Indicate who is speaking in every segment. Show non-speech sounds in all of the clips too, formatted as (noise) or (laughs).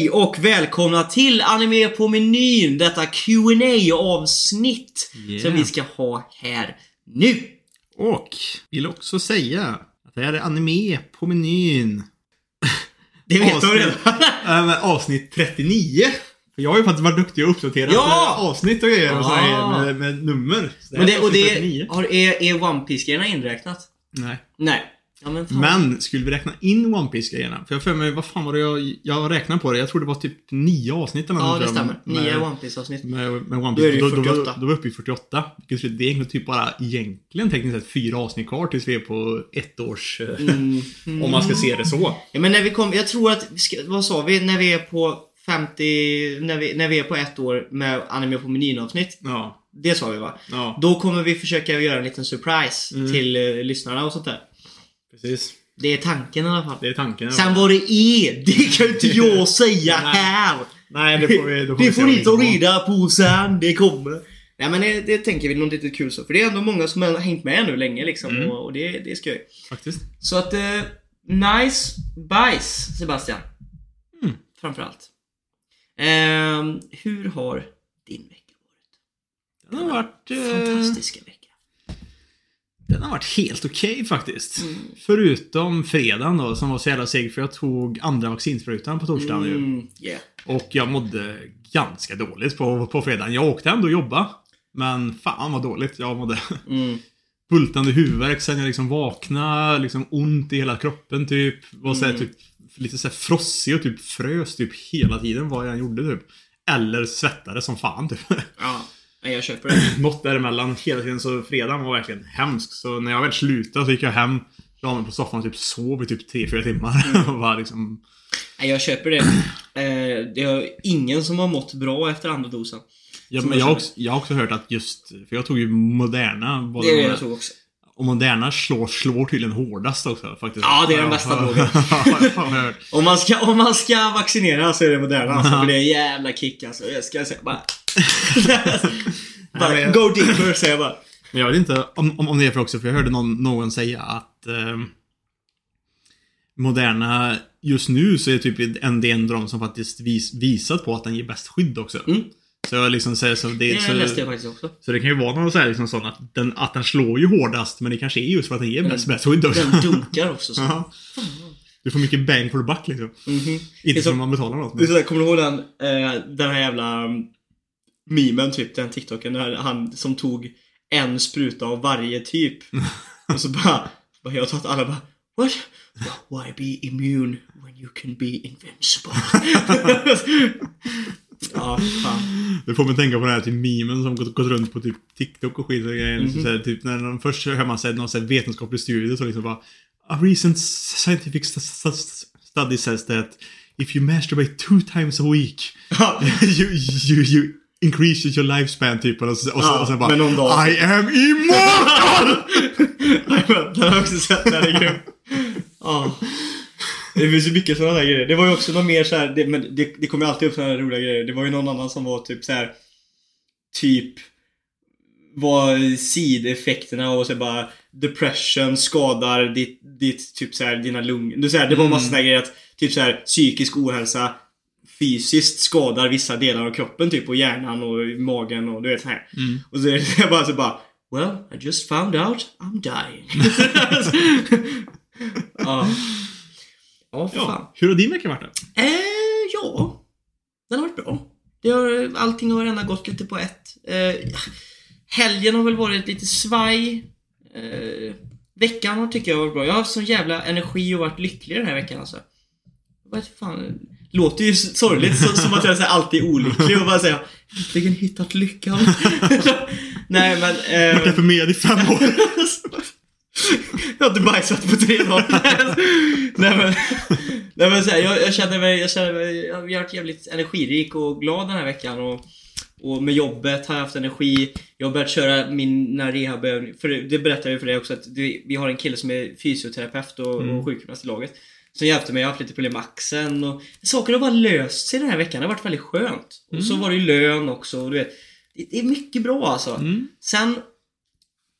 Speaker 1: Hej och välkomna till Anime på menyn, detta qa avsnitt
Speaker 2: Yeah.
Speaker 1: som vi ska ha här nu.
Speaker 2: Och vill också säga att det här är anime på menyn.
Speaker 1: Det vet du redan. (laughs)
Speaker 2: Avsnitt 39. För jag har ju faktiskt varit duktig och uppdaterat
Speaker 1: Ja!
Speaker 2: avsnitt och grejer och så här
Speaker 1: Ah.
Speaker 2: med, med nummer. Så
Speaker 1: Men det,
Speaker 2: är
Speaker 1: och det
Speaker 2: 39.
Speaker 1: har, är, är One piece grejerna inräknat?
Speaker 2: Nej.
Speaker 1: Nej. Ja, men.
Speaker 2: Men skulle vi räkna in One piece grejerna För jag för mig, vad fan var det jag, jag räknade på det? Jag tror det var typ nio avsnitt eller
Speaker 1: Ja, det stämmer.
Speaker 2: med-
Speaker 1: Nio One piece avsnitt
Speaker 2: Med, med One
Speaker 1: Då är det
Speaker 2: Piece. Då, då,
Speaker 1: 48.
Speaker 2: då, då var vi uppe i 48. Vilket det är egentligen typ bara egentligen tekniskt sett fyra avsnitt kvar tills vi är på ett års... eh,
Speaker 1: Mm.
Speaker 2: Om man ska se det så.
Speaker 1: Ja, men när vi kom, jag tror att, vad sa vi, när vi är på 50, när vi, när vi är på ett år med Anime på menyn avsnitt.
Speaker 2: Ja.
Speaker 1: Det sa vi va?
Speaker 2: Ja,
Speaker 1: Då kommer vi försöka göra en liten surprise
Speaker 2: Mm.
Speaker 1: till eh, lyssnarna och sånt där.
Speaker 2: Precis.
Speaker 1: Det är tanken i alla fall.
Speaker 2: Det är tanken.
Speaker 1: Sen vad det är, det kan ju inte (laughs) jag säga här.
Speaker 2: Nej, det får vi... Då får
Speaker 1: Det får ni ta reda på sen, det kommer. Nej men det, det tänker vi något lite kul så. För det är ändå många som har hängt med nu länge liksom.
Speaker 2: Mm.
Speaker 1: Och, och det, det är skoj.
Speaker 2: Faktiskt.
Speaker 1: Så att, eh, nice bajs Sebastian.
Speaker 2: Mm.
Speaker 1: Framförallt. Ehm, hur har din vecka varit?
Speaker 2: Den har varit... Eh,
Speaker 1: Fantastiska vecka.
Speaker 2: Den har varit helt okej faktiskt.
Speaker 1: Mm.
Speaker 2: Förutom fredagen då, som var så jävla seg för jag tog andra vaccinsprutan på torsdagen ju.
Speaker 1: Mm, yeah.
Speaker 2: Och jag mådde ganska dåligt på, på fredagen. Jag åkte ändå och jobba. Men fan vad dåligt jag mådde.
Speaker 1: Mm. (laughs)
Speaker 2: Bultande huvudvärk sen jag liksom vaknade, liksom ont i hela kroppen typ. Var så här,
Speaker 1: Mm.
Speaker 2: typ lite så här frossig och typ frös typ hela tiden vad jag än gjorde typ. Eller svettade som fan typ.
Speaker 1: Ja, (laughs) nej, jag köper det. (clears throat)
Speaker 2: Något däremellan hela tiden. Så fredagen var verkligen hemsk. Så när jag väl slutade så gick jag hem, la mig på soffan och typ sov i typ 3-4 timmar.
Speaker 1: Mm. (laughs)
Speaker 2: och var liksom...
Speaker 1: Nej, jag köper det. Eh, det är ingen som har mått bra efter andra dosen.
Speaker 2: Ja, men
Speaker 1: jag
Speaker 2: jag, har också, jag har också hört att just, för jag tog ju Moderna. vad
Speaker 1: Det är det jag tror också.
Speaker 2: Och Moderna slår, slår tydligen hårdast också faktiskt.
Speaker 1: Ja, det är den bästa drogen. (laughs) Om man ska, om man ska vaccinera så är det Moderna alltså, för det är en jävla kick alltså. Jag ska säga bara... (laughs) bara
Speaker 2: men-
Speaker 1: go deeper säger jag bara.
Speaker 2: Men jag vet inte om, om, om det är för också, för jag hörde någon, någon säga att eh, Moderna, just nu så är typ en, en av de som faktiskt vis, visat på att den ger bäst skydd också.
Speaker 1: Mm.
Speaker 2: Så jag liksom säger så det,
Speaker 1: Det
Speaker 2: så,
Speaker 1: läste jag faktiskt också.
Speaker 2: så det kan ju vara någon så här liksom sån att den, att den slår ju hårdast, men det kanske är just för att den ger bäst, bäst skydd också.
Speaker 1: Den dunkar också så. (laughs)
Speaker 2: Du får mycket bang for the buck liksom.
Speaker 1: Det är
Speaker 2: Inte
Speaker 1: som-
Speaker 2: man betalar något. Men...
Speaker 1: sådär, kommer du ihåg den, eh, den här jävla memen typ, den TikToken, där han som tog en spruta av varje typ. (laughs) Och så bara, bara jag att alla bara What? Why be immune when you can be invincible? (laughs) ja, fan.
Speaker 2: Det får mig tänka på den här typ memen som gått, gått runt på typ TikTok och skit och grejer.
Speaker 1: Mhm.
Speaker 2: Så här, typ när de först hör man säga någon så här vetenskaplig studie så liksom bara A recent scientific st- st- study says that if you masturbate two times a week (laughs) you, you, you increase your lifespan typ och så, och så,
Speaker 1: Ja,
Speaker 2: och så bara I am immortal! (laughs)
Speaker 1: den har jag också sett, den är grym. Ja. Det finns ju mycket sådana där grejer. Det var ju också något mer så här, det, men det, det kommer ju alltid upp sådana roliga grejer. Det var ju någon annan som var typ så här typ vad sideffekterna och så bara depression skadar ditt, ditt typ så här, dina lungor. Det, var massa sådana grejer att typ så här psykisk ohälsa fysiskt skadar vissa delar av kroppen typ och hjärnan och magen och du vet så här.
Speaker 2: Mm.
Speaker 1: Och så är det (laughs) bara så bara Well, I just found out I'm dying. (laughs) ja. Ja, för fan.
Speaker 2: Ja, hur har din vecka varit då?
Speaker 1: Eh, ja. Den har varit bra. Det har, allting har redan gått lite på ett. Eh, helgen har väl varit lite svaj. Eh, veckan har tycker jag varit bra. Jag har haft sån jävla energi och varit lycklig den här veckan alltså. Vet fan. Låter ju sorgligt så, som att jag säger alltid är olycklig och bara säga Äntligen hittat lyckan. (laughs) Nej men... Eh,
Speaker 2: Varit reformerad i fem år. (laughs)
Speaker 1: jag har inte bajsat på tre dagar. (laughs) nej men, nej, men så här, jag, jag känner mig, jag känner mig, jag har varit jävligt energirik och glad den här veckan. Och, och med jobbet har jag haft energi. Jag har börjat köra mina rehabövningar. För det, berättade jag för dig också att det, vi har en kille som är fysioterapeut och,
Speaker 2: Mm.
Speaker 1: och sjukgymnast i laget. Som hjälpte mig. Jag har haft lite problem med axeln och saker har bara löst sig den här veckan. Det har varit väldigt skönt. Och så var det ju lön också. Och du vet, det, är mycket bra alltså.
Speaker 2: Mm.
Speaker 1: Sen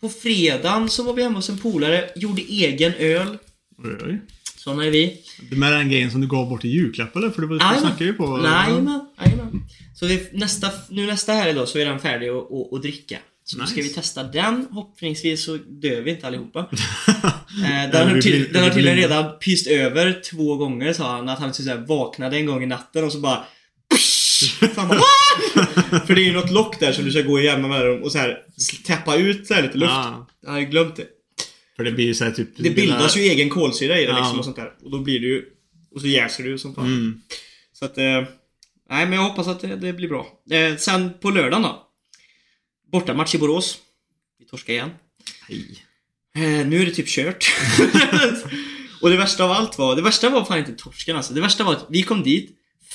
Speaker 1: på fredagen så var vi hemma hos en polare, gjorde egen öl.
Speaker 2: Oj.
Speaker 1: Såna är vi.
Speaker 2: Det med den grejen som du gav bort i julklapp eller? För du snackar ju på...
Speaker 1: Jajamän, jajamän. Så det, nästa, nu nästa helg då så är den färdig att, dricka. Så nu ska
Speaker 2: Nice.
Speaker 1: vi testa den. Hoppningsvis så dör vi inte allihopa. (laughs) Eh,
Speaker 2: Ja,
Speaker 1: den, har till, den har tydligen redan pyst över två gånger sa han. Att han så här vaknade en gång i natten och så bara... (laughs) Fan, bara (laughs) "Ah!" För det är ju något lock där som du ska gå igenom med och så här täppa ut så här lite luft.
Speaker 2: Ja.
Speaker 1: Jag har glömt det.
Speaker 2: För det blir ju såhär typ...
Speaker 1: Det bildas ju egen kolsyra i det liksom och sånt där. Och då blir det ju... Och så jäser ju som fan.
Speaker 2: Mm.
Speaker 1: Så att... Eh, nej men jag hoppas att det, det blir bra. Eh, sen på lördagen då. Bortamatch i Borås. Vi torskar igen.
Speaker 2: Hej.
Speaker 1: Eh, nu är det typ kört. (laughs) och det värsta av allt var, det värsta var fan inte torsken alltså. Det värsta var att vi kom dit,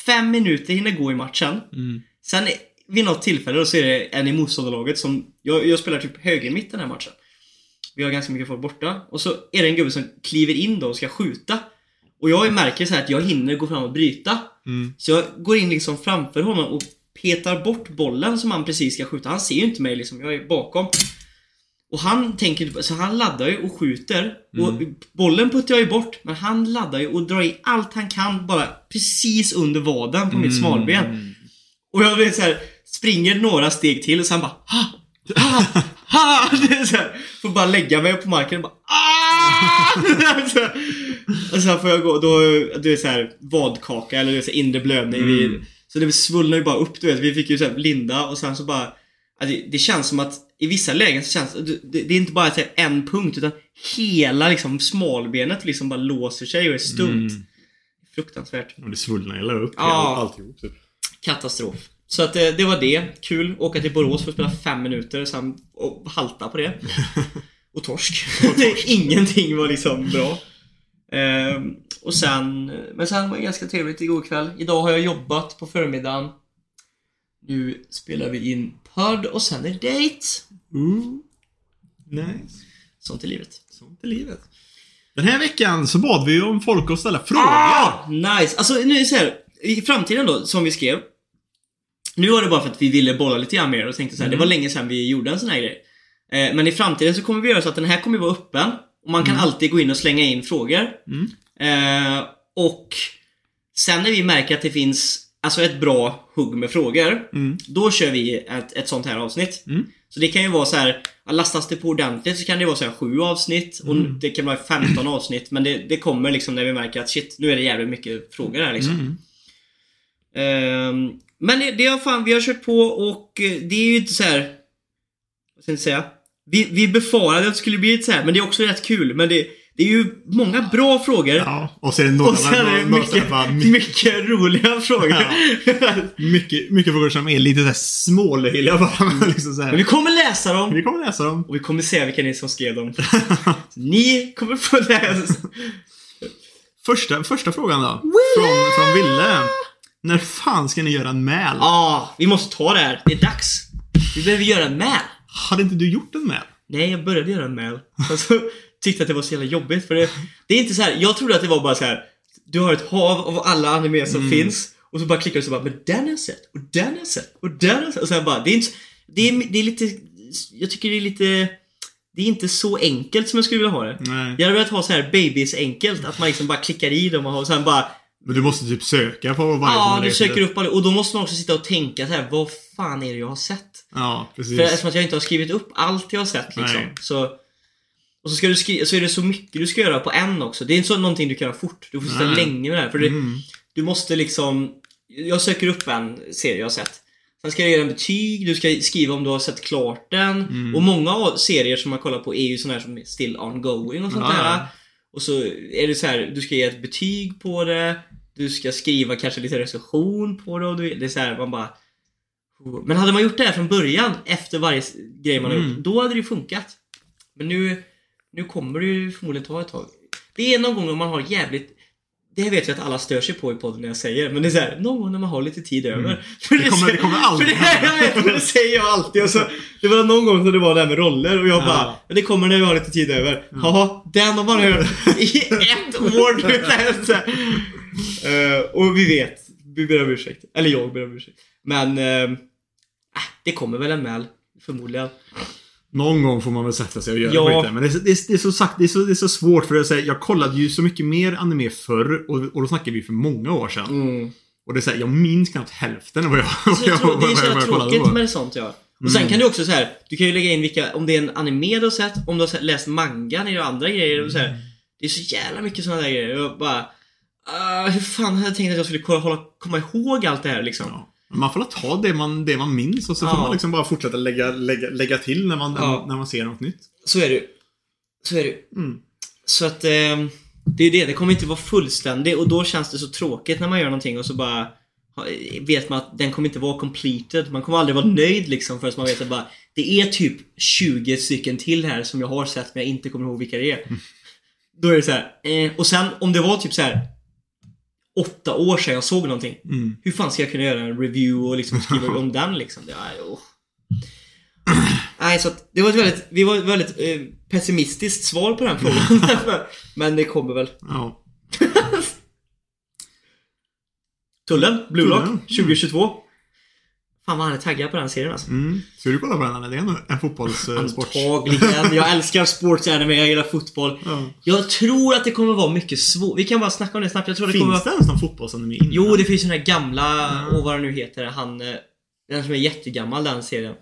Speaker 1: fem minuter hinner gå i matchen.
Speaker 2: Mm.
Speaker 1: Sen vid något tillfälle så är det en i motståndarlaget som, jag, jag spelar typ högermitt den här matchen. Vi har ganska mycket folk borta. Och så är det en gubbe som kliver in då och ska skjuta. Och jag märker så här att jag hinner gå fram och bryta.
Speaker 2: Mm.
Speaker 1: Så jag går in liksom framför honom och petar bort bollen som han precis ska skjuta. Han ser ju inte mig liksom, jag är bakom. Och han tänker så han laddar ju och skjuter. Och bollen puttar jag ju bort, men han laddar ju och drar i allt han kan bara precis under vaden på mitt smalben. Och jag vet så här, springer några steg till och sen bara ha, ha, ha. (laughs) Det är så här, får bara lägga mig på marken och bara ah! (laughs) Och sen får jag gå, då, du är så här vadkaka eller du vet, så här inre blödning vid, Så det svullnar ju bara upp du vet. Vi fick ju så här blinda och sen så bara det, det känns som att i vissa lägen så känns det, det, är inte bara här, en punkt utan hela liksom smalbenet liksom bara låser sig och är stumt.
Speaker 2: Mm.
Speaker 1: Fruktansvärt.
Speaker 2: Och det svullnar hela upp.
Speaker 1: Ja.
Speaker 2: Alltihop typ.
Speaker 1: Katastrof. Så att det, det var det. Kul. Åka till Borås för att spela fem minuter sen och halta på det. (laughs) Och torsk. (laughs) Ingenting var liksom bra. Ehm, och sen, men sen var det ganska trevligt igår kväll. Idag har jag jobbat på förmiddagen. Nu spelar vi in podd och sen är det dejt.
Speaker 2: Ooh. Nice.
Speaker 1: Sånt är livet.
Speaker 2: Sånt är livet. Den här veckan så bad vi ju om folk att ställa frågor.
Speaker 1: Ah, nice! Alltså nu är det så här, i framtiden då, som vi skrev. Nu var det bara för att vi ville bolla lite grann mer och tänkte så här, det var länge sedan vi gjorde en sån här grej. Eh, men i framtiden så kommer vi göra så att den här kommer vara öppen. Och man kan alltid gå in och slänga in frågor.
Speaker 2: Mm.
Speaker 1: Eh, och sen när vi märker att det finns alltså ett bra hugg med frågor.
Speaker 2: Mm.
Speaker 1: Då kör vi ett, ett sånt här avsnitt.
Speaker 2: Mm.
Speaker 1: Så det kan ju vara så här, lastas det på ordentligt så kan det vara så här sju avsnitt och
Speaker 2: Mm.
Speaker 1: det kan vara 15 avsnitt. Men det, det kommer liksom när vi märker att shit, nu är det jävligt mycket frågor här liksom. Ehm, men det, det har fan, vi har kört på och eh, det är ju inte så här. Vad ska jag säga? Vi, vi befarade att det skulle bli lite så här, men det är också rätt kul. Men det, det är ju många bra frågor.
Speaker 2: Ja, och så är det några,
Speaker 1: och sen är det mycket,
Speaker 2: bara,
Speaker 1: mycket roliga frågor.
Speaker 2: mycket, mycket frågor som är lite såhär smålöjliga bara. men (laughs) liksom så
Speaker 1: Men vi kommer läsa dem.
Speaker 2: Vi kommer läsa dem.
Speaker 1: Och vi kommer säga vilka ni som skrev dem. ni kommer få läsa.
Speaker 2: Första, första frågan då. Från, från Ville. När fan ska ni göra en mäl?
Speaker 1: ah, vi måste ta det här. Det är dags. Vi behöver göra en mail.
Speaker 2: Hade inte du gjort en mäl?
Speaker 1: Nej, jag började göra en mail. Alltså, tyckte att det var så jävla jobbigt för det, det är inte så här. jag trodde att det var bara så här. Du har ett hav av alla anime som finns och så bara klickar du så bara men den har jag sett och den har jag sett och den har jag sett och sen bara det är inte det är, det är lite jag tycker det är lite det är inte så enkelt som jag skulle vilja ha det.
Speaker 2: Nej.
Speaker 1: Jag hade velat ha så här babys enkelt att man liksom bara klickar i dem och sen bara
Speaker 2: Men du måste typ söka på varje
Speaker 1: Ja, du söker upp alla och då måste man också sitta och tänka så här vad fan är det jag har sett?
Speaker 2: Ja, precis.
Speaker 1: För eftersom att jag inte har skrivit upp allt jag har sett liksom.
Speaker 2: Nej.
Speaker 1: Så, och så, ska du skriva, så är det så mycket du ska göra på en också. Det är inte så någonting du kan göra fort. Du får sitta
Speaker 2: Nej.
Speaker 1: länge med det här. För det,
Speaker 2: Mm.
Speaker 1: du måste liksom... Jag söker upp en serie jag har sett. Sen ska jag göra en betyg, du ska skriva om du har sett klart den.
Speaker 2: Mm.
Speaker 1: Och många av serier som man kollar på är ju såna här som är still ongoing och sånt
Speaker 2: Ja,
Speaker 1: där. Och så är det så här, du ska ge ett betyg på det. Du ska skriva kanske lite recension på det du, det är så här, man bara... Men hade man gjort det här från början, efter varje grej man har
Speaker 2: Mm.
Speaker 1: gjort, då hade det ju funkat. Men nu, nu kommer det ju förmodligen ta ett tag. Det är någon gång om man har jävligt det vet jag att alla stör sig på i podden när jag säger, men det är såhär, någon gång när man har lite tid över. För
Speaker 2: Mm. Det kommer-
Speaker 1: är-
Speaker 2: det kommer aldrig
Speaker 1: För det, här, jag vet, det säger jag alltid. Och så, det var någon gång när det var det här med roller och jag
Speaker 2: Ja.
Speaker 1: bara, "Men det kommer när vi har lite tid över. Jaha, den har man hört i ett år nu. (laughs) Eh, och vi vet, vi ber om ursäkt. Eller jag ber om ursäkt. Men, äh, det kommer väl en mail, förmodligen.
Speaker 2: Någon gång får man väl sätta sig och göra
Speaker 1: Ja.
Speaker 2: skiten. Men det är, så- det, är, det, är så sagt, det, är så, det är så svårt för att säga. Jag kollade ju så mycket mer anime förr och, och då snackade vi för många år sedan.
Speaker 1: Mm.
Speaker 2: Och det är så här, jag minns knappt hälften av vad jag, vad
Speaker 1: jag
Speaker 2: jag,
Speaker 1: tror, det är
Speaker 2: vad
Speaker 1: så
Speaker 2: jag,
Speaker 1: jävla
Speaker 2: vad jag kollade
Speaker 1: tråkigt
Speaker 2: på.
Speaker 1: med sånt ja. Och sen kan du också så här, du kan ju lägga in vilka, om det är en anime du har sett, om du har läst mangan eller andra grejer och så här. Det är så jävla mycket sådana där grejer. Och bara, ah, hur fan hade jag tänkt att jag skulle kolla, hålla, komma ihåg allt det här liksom?
Speaker 2: Ja. Man får ta det man, det man minns och så
Speaker 1: Ja.
Speaker 2: får man liksom bara fortsätta lägga, lägga, lägga till när man,
Speaker 1: Ja.
Speaker 2: när man ser något nytt.
Speaker 1: Så är det. Så är det.
Speaker 2: Mm.
Speaker 1: Så att eh, det är det, det kommer inte vara fullständigt och då känns det så tråkigt när man gör någonting och så bara vet man att den kommer inte vara completed. Man kommer aldrig vara nöjd liksom förrän man vet att bara det är typ 20 stycken till här som jag har sett men jag inte kommer ihåg vilka det är. Då är det så här. Eh, och sen om det var typ så här åtta år sedan jag såg någonting.
Speaker 2: Mm.
Speaker 1: Hur fan ska jag kunna göra en review och liksom skriva om den liksom? Det är, oh. Nej, så att det var ett väldigt, vi var ett väldigt eh, pessimistiskt svar på den frågan. (laughs) Men det kommer väl.
Speaker 2: Ja.
Speaker 1: Tullen, Blue
Speaker 2: Tullen.
Speaker 1: 2022. Fan vad han är taggad på den serien alltså.
Speaker 2: Mm. Ska du kolla på den eller? Det är en, en fotbollssport.
Speaker 1: Antagligen. Jag älskar sports anime, jag gillar fotboll.
Speaker 2: Ja.
Speaker 1: Jag tror att det kommer vara mycket svårt. Vi kan bara snacka om det snabbt. Jag tror det kommer
Speaker 2: Finns det ens någon fotbollsanime innan?
Speaker 1: Jo, det finns ju den här gamla,
Speaker 2: Mm.
Speaker 1: och vad den nu heter, han... eh, Den som är jättegammal, den serien.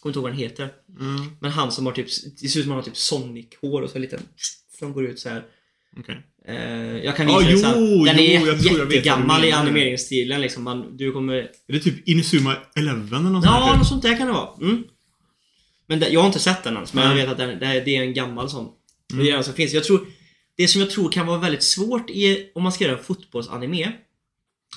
Speaker 1: Kommer inte ihåg vad den heter.
Speaker 2: Mm.
Speaker 1: Men han som har typ, det ser ut som han har typ Sonic-hår och så lite som går ut så här.
Speaker 2: Okej.
Speaker 1: Eh, jag kan
Speaker 2: Ja,
Speaker 1: visa sen.
Speaker 2: jo,
Speaker 1: Den
Speaker 2: jo,
Speaker 1: är
Speaker 2: jag jag
Speaker 1: jättegammal i animeringsstilen liksom. Man, du kommer...
Speaker 2: Är det typ Inuzuma Eleven eller något
Speaker 1: Ja, något sånt där kan det vara. Mm. Men det, jag har inte sett den ens, men jag
Speaker 2: Nej.
Speaker 1: vet att den, det, är- det är en gammal sån.
Speaker 2: Mm.
Speaker 1: Det är den som finns. Jag tror, det som jag tror kan vara väldigt svårt är om man ska göra en fotbollsanime.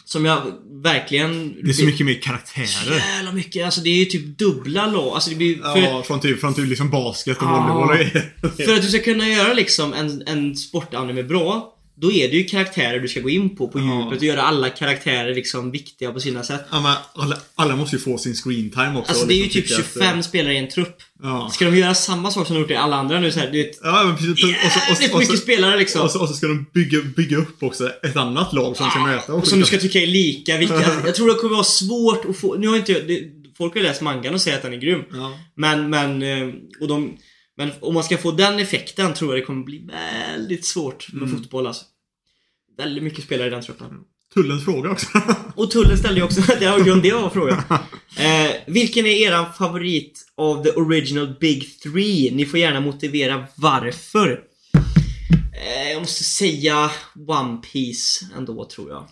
Speaker 1: Som jag verkligen...
Speaker 2: Det är så mycket mer karaktärer.
Speaker 1: Jävla mycket. Alltså det är ju typ dubbla lag. Alltså det blir... För,
Speaker 2: Ja, från typ, från typ liksom basket och
Speaker 1: Ja.
Speaker 2: volleyboll.
Speaker 1: För att du ska kunna göra liksom en, en sportanime bra Då är det ju karaktärer du ska gå in på, på
Speaker 2: Ja.
Speaker 1: djupet och göra alla karaktärer liksom viktiga på sina sätt.
Speaker 2: Ja, men alla, alla måste ju få sin screen time också.
Speaker 1: Alltså det är ju
Speaker 2: liksom
Speaker 1: typ
Speaker 2: tycka att,
Speaker 1: 25 spelare i en trupp.
Speaker 2: Ja.
Speaker 1: Ska de göra samma sak som de gjort i alla andra nu så här, du vet,
Speaker 2: Ja, men precis. Och, så- och, så-
Speaker 1: Jävligt
Speaker 2: och,
Speaker 1: mycket
Speaker 2: så,
Speaker 1: spelare liksom.
Speaker 2: och, så, och så ska de bygga, bygga upp också ett annat lag som ska möta.
Speaker 1: Och som du ska tycka är lika viktiga. (laughs) Jag tror det kommer vara svårt att få... Nu har inte jag... Det, folk har ju läst mangan och säger att den är grym.
Speaker 2: Ja.
Speaker 1: Men, men... eh, Och de, men om man ska få den effekten tror jag det kommer bli väldigt svårt med
Speaker 2: Mm.
Speaker 1: fotboll alltså. Väldigt mycket spelare i den truppen.
Speaker 2: Tullens fråga också. (laughs)
Speaker 1: Och Tullen ställde ju också... (laughs) Det var det var frågan. (laughs) Eh, vilken är eran favorit av the original Big Three? Ni får gärna motivera varför. Eh, jag måste säga One Piece ändå, tror jag.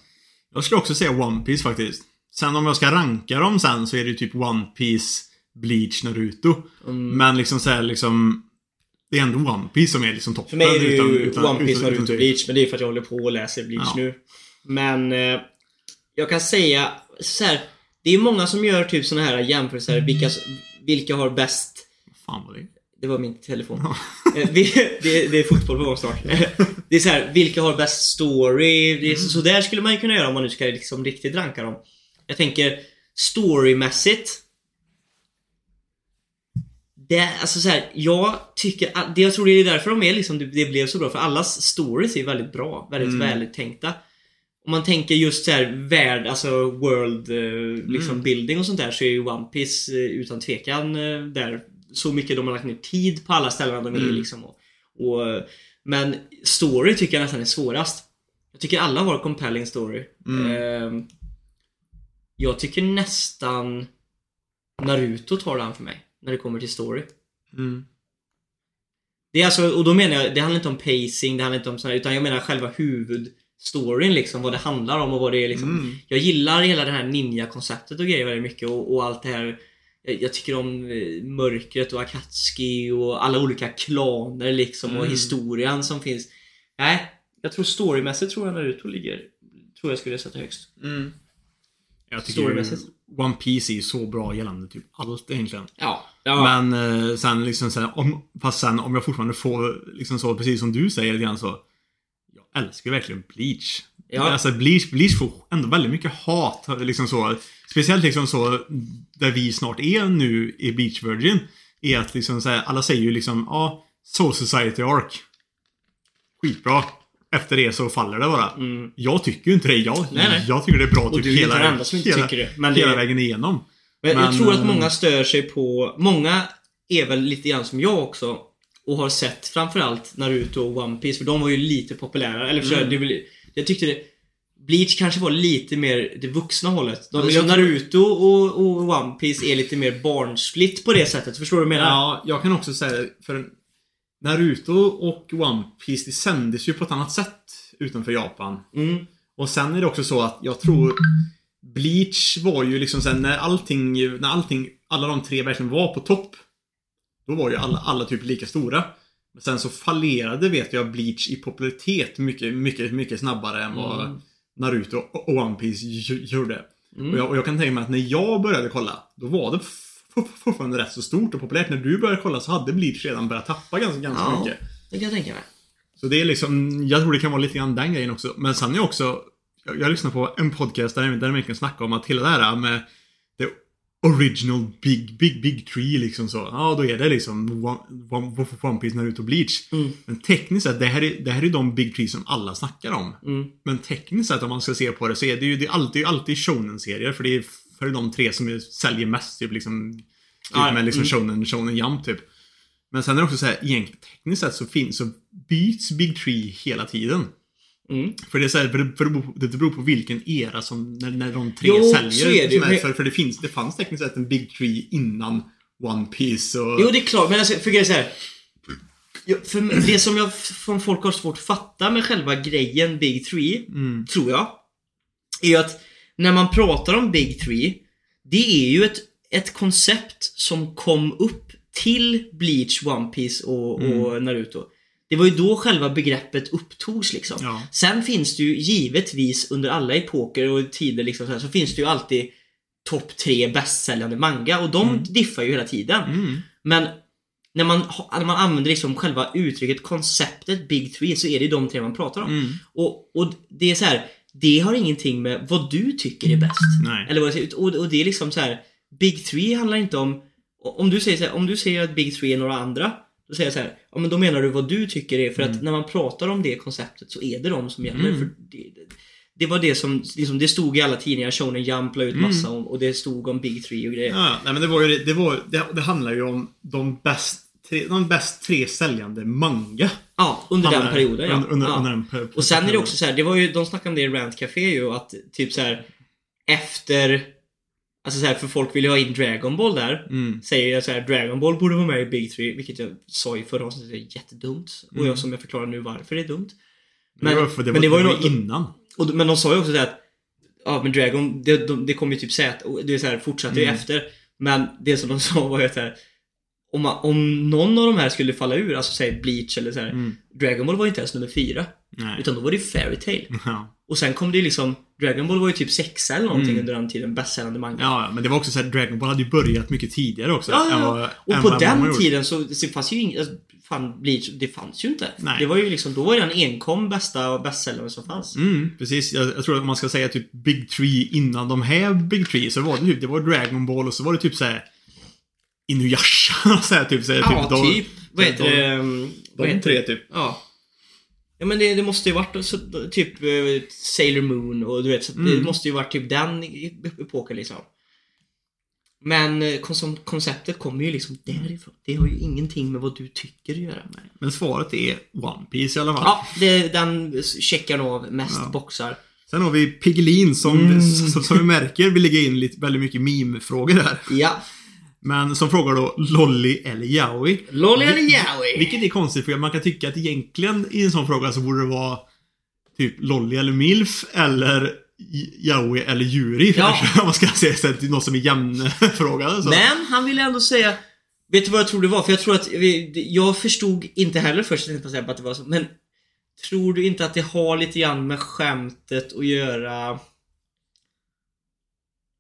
Speaker 2: Jag skulle också säga One Piece faktiskt. Sen om jag ska ranka dem sen så är det ju typ One Piece, Bleach, Naruto.
Speaker 1: Mm.
Speaker 2: Men liksom såhär liksom... Det är ändå One Piece som är liksom toppen.
Speaker 1: För mig är det ju
Speaker 2: utan- utan-
Speaker 1: One Piece,
Speaker 2: utan-
Speaker 1: Naruto, Bleach. Men det är för att jag håller på och läser Bleach
Speaker 2: Ja.
Speaker 1: nu. Men eh, jag kan säga så här. Det är många som gör typ såna här jämförelser. Vilka, vilka har bäst
Speaker 2: Fan vad det.
Speaker 1: Det var min telefon. Eh, vi, det, det är fotboll på gång snart. Det är så här, vilka har bäst story? Det är, så, så där skulle man ju kunna göra om man nu ska liksom riktigt ranka dem. Jag tänker storymässigt. Det, alltså så här, jag tycker att, det jag tror det är därför de är liksom, det, det blev så bra. För allas stories är väldigt bra. Väldigt
Speaker 2: Mm.
Speaker 1: vältänkta. Om man tänker just så här värld, alltså world eh, liksom
Speaker 2: Mm.
Speaker 1: building och sånt där så är ju One Piece eh, utan tvekan eh, där. Så mycket de har lagt ner tid på alla ställen de är
Speaker 2: Mm.
Speaker 1: liksom. Och, och, men story tycker jag nästan är svårast. Jag tycker alla har compelling story.
Speaker 2: Mm.
Speaker 1: Ehm, jag tycker nästan Naruto tar den för mig. När det kommer till story.
Speaker 2: Mm.
Speaker 1: Det är alltså, och då menar jag, det handlar inte om pacing, det handlar inte om sådär, utan jag menar själva huvudstoryn liksom, vad det handlar om och vad det är liksom.
Speaker 2: Mm.
Speaker 1: Jag gillar hela det här ninja-konceptet och grejer väldigt mycket och, och allt det här jag, jag tycker om eh, mörkret och Akatsuki och alla olika klaner liksom och
Speaker 2: Mm.
Speaker 1: historien som finns. Nej, jag tror storymässigt tror jag Naruto ligger, tror jag skulle sätta högst.
Speaker 2: Mm. Jag tycker
Speaker 1: Storymässigt.
Speaker 2: One Piece är ju så bra gällande typ allt egentligen.
Speaker 1: Ja. ja.
Speaker 2: Men eh, sen liksom här, om, fast sen om jag fortfarande får liksom så precis som du säger lite grann så. Jag älskar verkligen Bleach.
Speaker 1: Ja.
Speaker 2: Alltså Bleach, Bleach får ändå väldigt mycket hat. Liksom så. Speciellt liksom så där vi snart är nu i Bleach Virgin. Är att liksom så här, alla säger ju liksom ja, Soul Society Arc. Skitbra. Efter det så faller det bara.
Speaker 1: Mm.
Speaker 2: Jag tycker ju inte det. Jag,
Speaker 1: Nej, nej.
Speaker 2: jag tycker det är bra typ
Speaker 1: du är
Speaker 2: hela,
Speaker 1: enda som inte
Speaker 2: hela,
Speaker 1: tycker det. Men det
Speaker 2: hela
Speaker 1: är-
Speaker 2: vägen igenom.
Speaker 1: Men, jag
Speaker 2: Men,
Speaker 1: tror att
Speaker 2: eh,
Speaker 1: många stör sig på... Många är väl lite grann som jag också och har sett framförallt Naruto och One Piece för de var ju lite populära. Eller för
Speaker 2: Mm.
Speaker 1: det jag tyckte det Bleach kanske var lite mer det vuxna hållet. De,
Speaker 2: jag
Speaker 1: Naruto och, och One Piece är lite mer barnsligt på det sättet. Förstår du vad jag menar?
Speaker 2: Ja, jag kan också säga det, för Naruto och One Piece det sändes ju på ett annat sätt utanför Japan.
Speaker 1: Mm.
Speaker 2: Och sen är det också så att jag tror Bleach var ju liksom sen när allting, när allting, alla de tre verkligen var på topp. Då var ju alla, alla typ lika stora. Men sen så fallerade vet jag Bleach i popularitet mycket, mycket, mycket snabbare än vad
Speaker 1: Mm.
Speaker 2: Naruto och One Piece gjorde.
Speaker 1: Mm.
Speaker 2: Och, jag, och jag kan tänka mig att när jag började kolla, då var det fortfarande rätt så stort och populärt. När du började kolla så hade Bleach redan börjat tappa ganska, ganska
Speaker 1: Ja.
Speaker 2: mycket.
Speaker 1: Det kan jag tänka mig.
Speaker 2: Så det är liksom, jag tror det kan vara lite grann den grejen också. Men sen är också, jag, jag lyssnar på en podcast där, där de verkligen snackar om att hela det här med the original big, big, big tree liksom så. Ja, då är det liksom One, One, One Piece, Naruto, Bleach.
Speaker 1: Mm.
Speaker 2: Men tekniskt sett, det här, är, det här är de big trees som alla snackar om.
Speaker 1: Mm.
Speaker 2: Men tekniskt sett om man ska se på det så är det ju det är alltid, alltid shonen-serier. För det är för de tre som är, säljer mest typ liksom. Typ
Speaker 1: ja.
Speaker 2: med liksom
Speaker 1: Mm.
Speaker 2: shonen, shonen jump typ. Men sen är det också så här, egentligen tekniskt sett så finns, så byts Big Tree hela tiden.
Speaker 1: Mm.
Speaker 2: För det är så här, för det, för det, beror, det på vilken era som, när, när de tre
Speaker 1: Jo,
Speaker 2: säljer.
Speaker 1: så är det ju. Men-
Speaker 2: för, för det finns, det fanns tekniskt sett en Big Tree innan One Piece och...
Speaker 1: Jo, det är klart. Men alltså, för grejen är så här. För det som jag från folk har svårt att fatta med själva grejen Big Three,
Speaker 2: Mm.
Speaker 1: tror jag, är att när man pratar om Big Three, det är ju ett, ett koncept som kom upp till Bleach, One Piece och, och Naruto. Det var ju då själva begreppet upptogs liksom.
Speaker 2: Ja.
Speaker 1: Sen finns det ju givetvis under alla epoker och tider liksom så, här, så finns det ju alltid topp tre bästsäljande manga och de diffar ju hela tiden.
Speaker 2: Mm.
Speaker 1: Men när man, när man använder liksom själva uttrycket, konceptet Big Three, så är det de tre man pratar om.
Speaker 2: Mm.
Speaker 1: Och, och det är så här, det har ingenting med vad du tycker är bäst.
Speaker 2: Nej.
Speaker 1: Eller vad. Och, och det är liksom så här, Big Three handlar inte om, om du säger så här, om du säger att Big Three är några andra, då säger jag så här, ja men då menar du vad du tycker är, för att när man pratar om det konceptet så är det de som gäller.
Speaker 2: Mm.
Speaker 1: För det, det, var det som, liksom, det stod i alla tidningar, Shonen Jump la ut massa om, och det stod om Big Three och grejer.
Speaker 2: Ja, nej men det var ju det, det, var, det, det handlar ju om de bäst tre, de bäst tre säljande manga.
Speaker 1: Ja, under den perioden ja.
Speaker 2: Under, under,
Speaker 1: ja.
Speaker 2: under den per,
Speaker 1: Och sen är det också så här, det var ju, de snackade om det i Rant Café ju, att typ så här efter Alltså så här, för folk vill ju ha in Dragon Ball där.
Speaker 2: Mm.
Speaker 1: Säger jag så här, Dragon Ball borde vara med i Big Three, vilket jag sa i förra avsnittet är jättedumt. Och jag som jag förklarar nu varför det är dumt.
Speaker 2: Men, det var, för det,
Speaker 1: men
Speaker 2: var,
Speaker 1: det var ju något,
Speaker 2: innan.
Speaker 1: och, men de sa ju också det att Ja men Dragon, det, de, det kom ju typ och det är så här, fortsatte ju
Speaker 2: Mm.
Speaker 1: efter. Men det som de (laughs) sa var ju att om, man, om någon av de här skulle falla ur, alltså säg Bleach eller så här.
Speaker 2: Mm.
Speaker 1: Dragon Ball var ju inte ens nummer fyra.
Speaker 2: Nej.
Speaker 1: Utan då var det ju Fairy Tail. (laughs)
Speaker 2: Ja.
Speaker 1: Och sen kom det ju liksom Dragon Ball var ju typ sexa eller någonting
Speaker 2: Mm.
Speaker 1: under den tiden, bästsäljande manga.
Speaker 2: ja, men det var också så här, Dragon Ball hade ju börjat mycket tidigare också.
Speaker 1: Ja, ja, Och
Speaker 2: än
Speaker 1: på den tiden så, så fanns ju inget, alltså, fan Bleach, det fanns ju inte.
Speaker 2: Nej.
Speaker 1: Det var ju liksom, då var det den enkom bästa och bästsäljande som fanns.
Speaker 2: Mm, precis. Jag, jag tror att om man ska säga typ Big Tree innan de här Big Tree så var det typ, det var Dragon Ball och så var det typ såhär Inuyasha (laughs) så här, typ såhär,
Speaker 1: Ja,
Speaker 2: de-
Speaker 1: typ. Vad heter
Speaker 2: de-
Speaker 1: det? um, Vad
Speaker 2: De
Speaker 1: heter
Speaker 2: tre typ.
Speaker 1: Ja. Ja men det, det måste ju varit så, typ eh, Sailor Moon och du vet, så att det
Speaker 2: Mm.
Speaker 1: måste ju varit typ den epoken liksom. Men eh, kon- konceptet kommer ju liksom därifrån. Det har ju ingenting med vad du tycker att göra.
Speaker 2: Men svaret är One Piece i alla fall.
Speaker 1: Ja, det, den checkar av mest
Speaker 2: Ja.
Speaker 1: boxar.
Speaker 2: Sen har vi Piggelin som,
Speaker 1: Mm.
Speaker 2: som, som vi märker vill lägga in lite, väldigt mycket meme-frågor här.
Speaker 1: Ja.
Speaker 2: Men som frågar då Lolly eller Yaoi.
Speaker 1: Lolly eller Yowie?
Speaker 2: Vilket är konstigt för man kan tycka att egentligen i en sån fråga så borde det vara typ Lolly eller Milf eller Yaoi eller Yuri
Speaker 1: Ja.
Speaker 2: kanske. (laughs) Om man ska säga så är något som är jämnfrågade. (laughs) Så.
Speaker 1: Men han ville ändå säga Vet du vad jag tror det var? För jag tror att vi, jag förstod inte heller först att det var så Men Tror du inte att det har lite grann med skämtet att göra?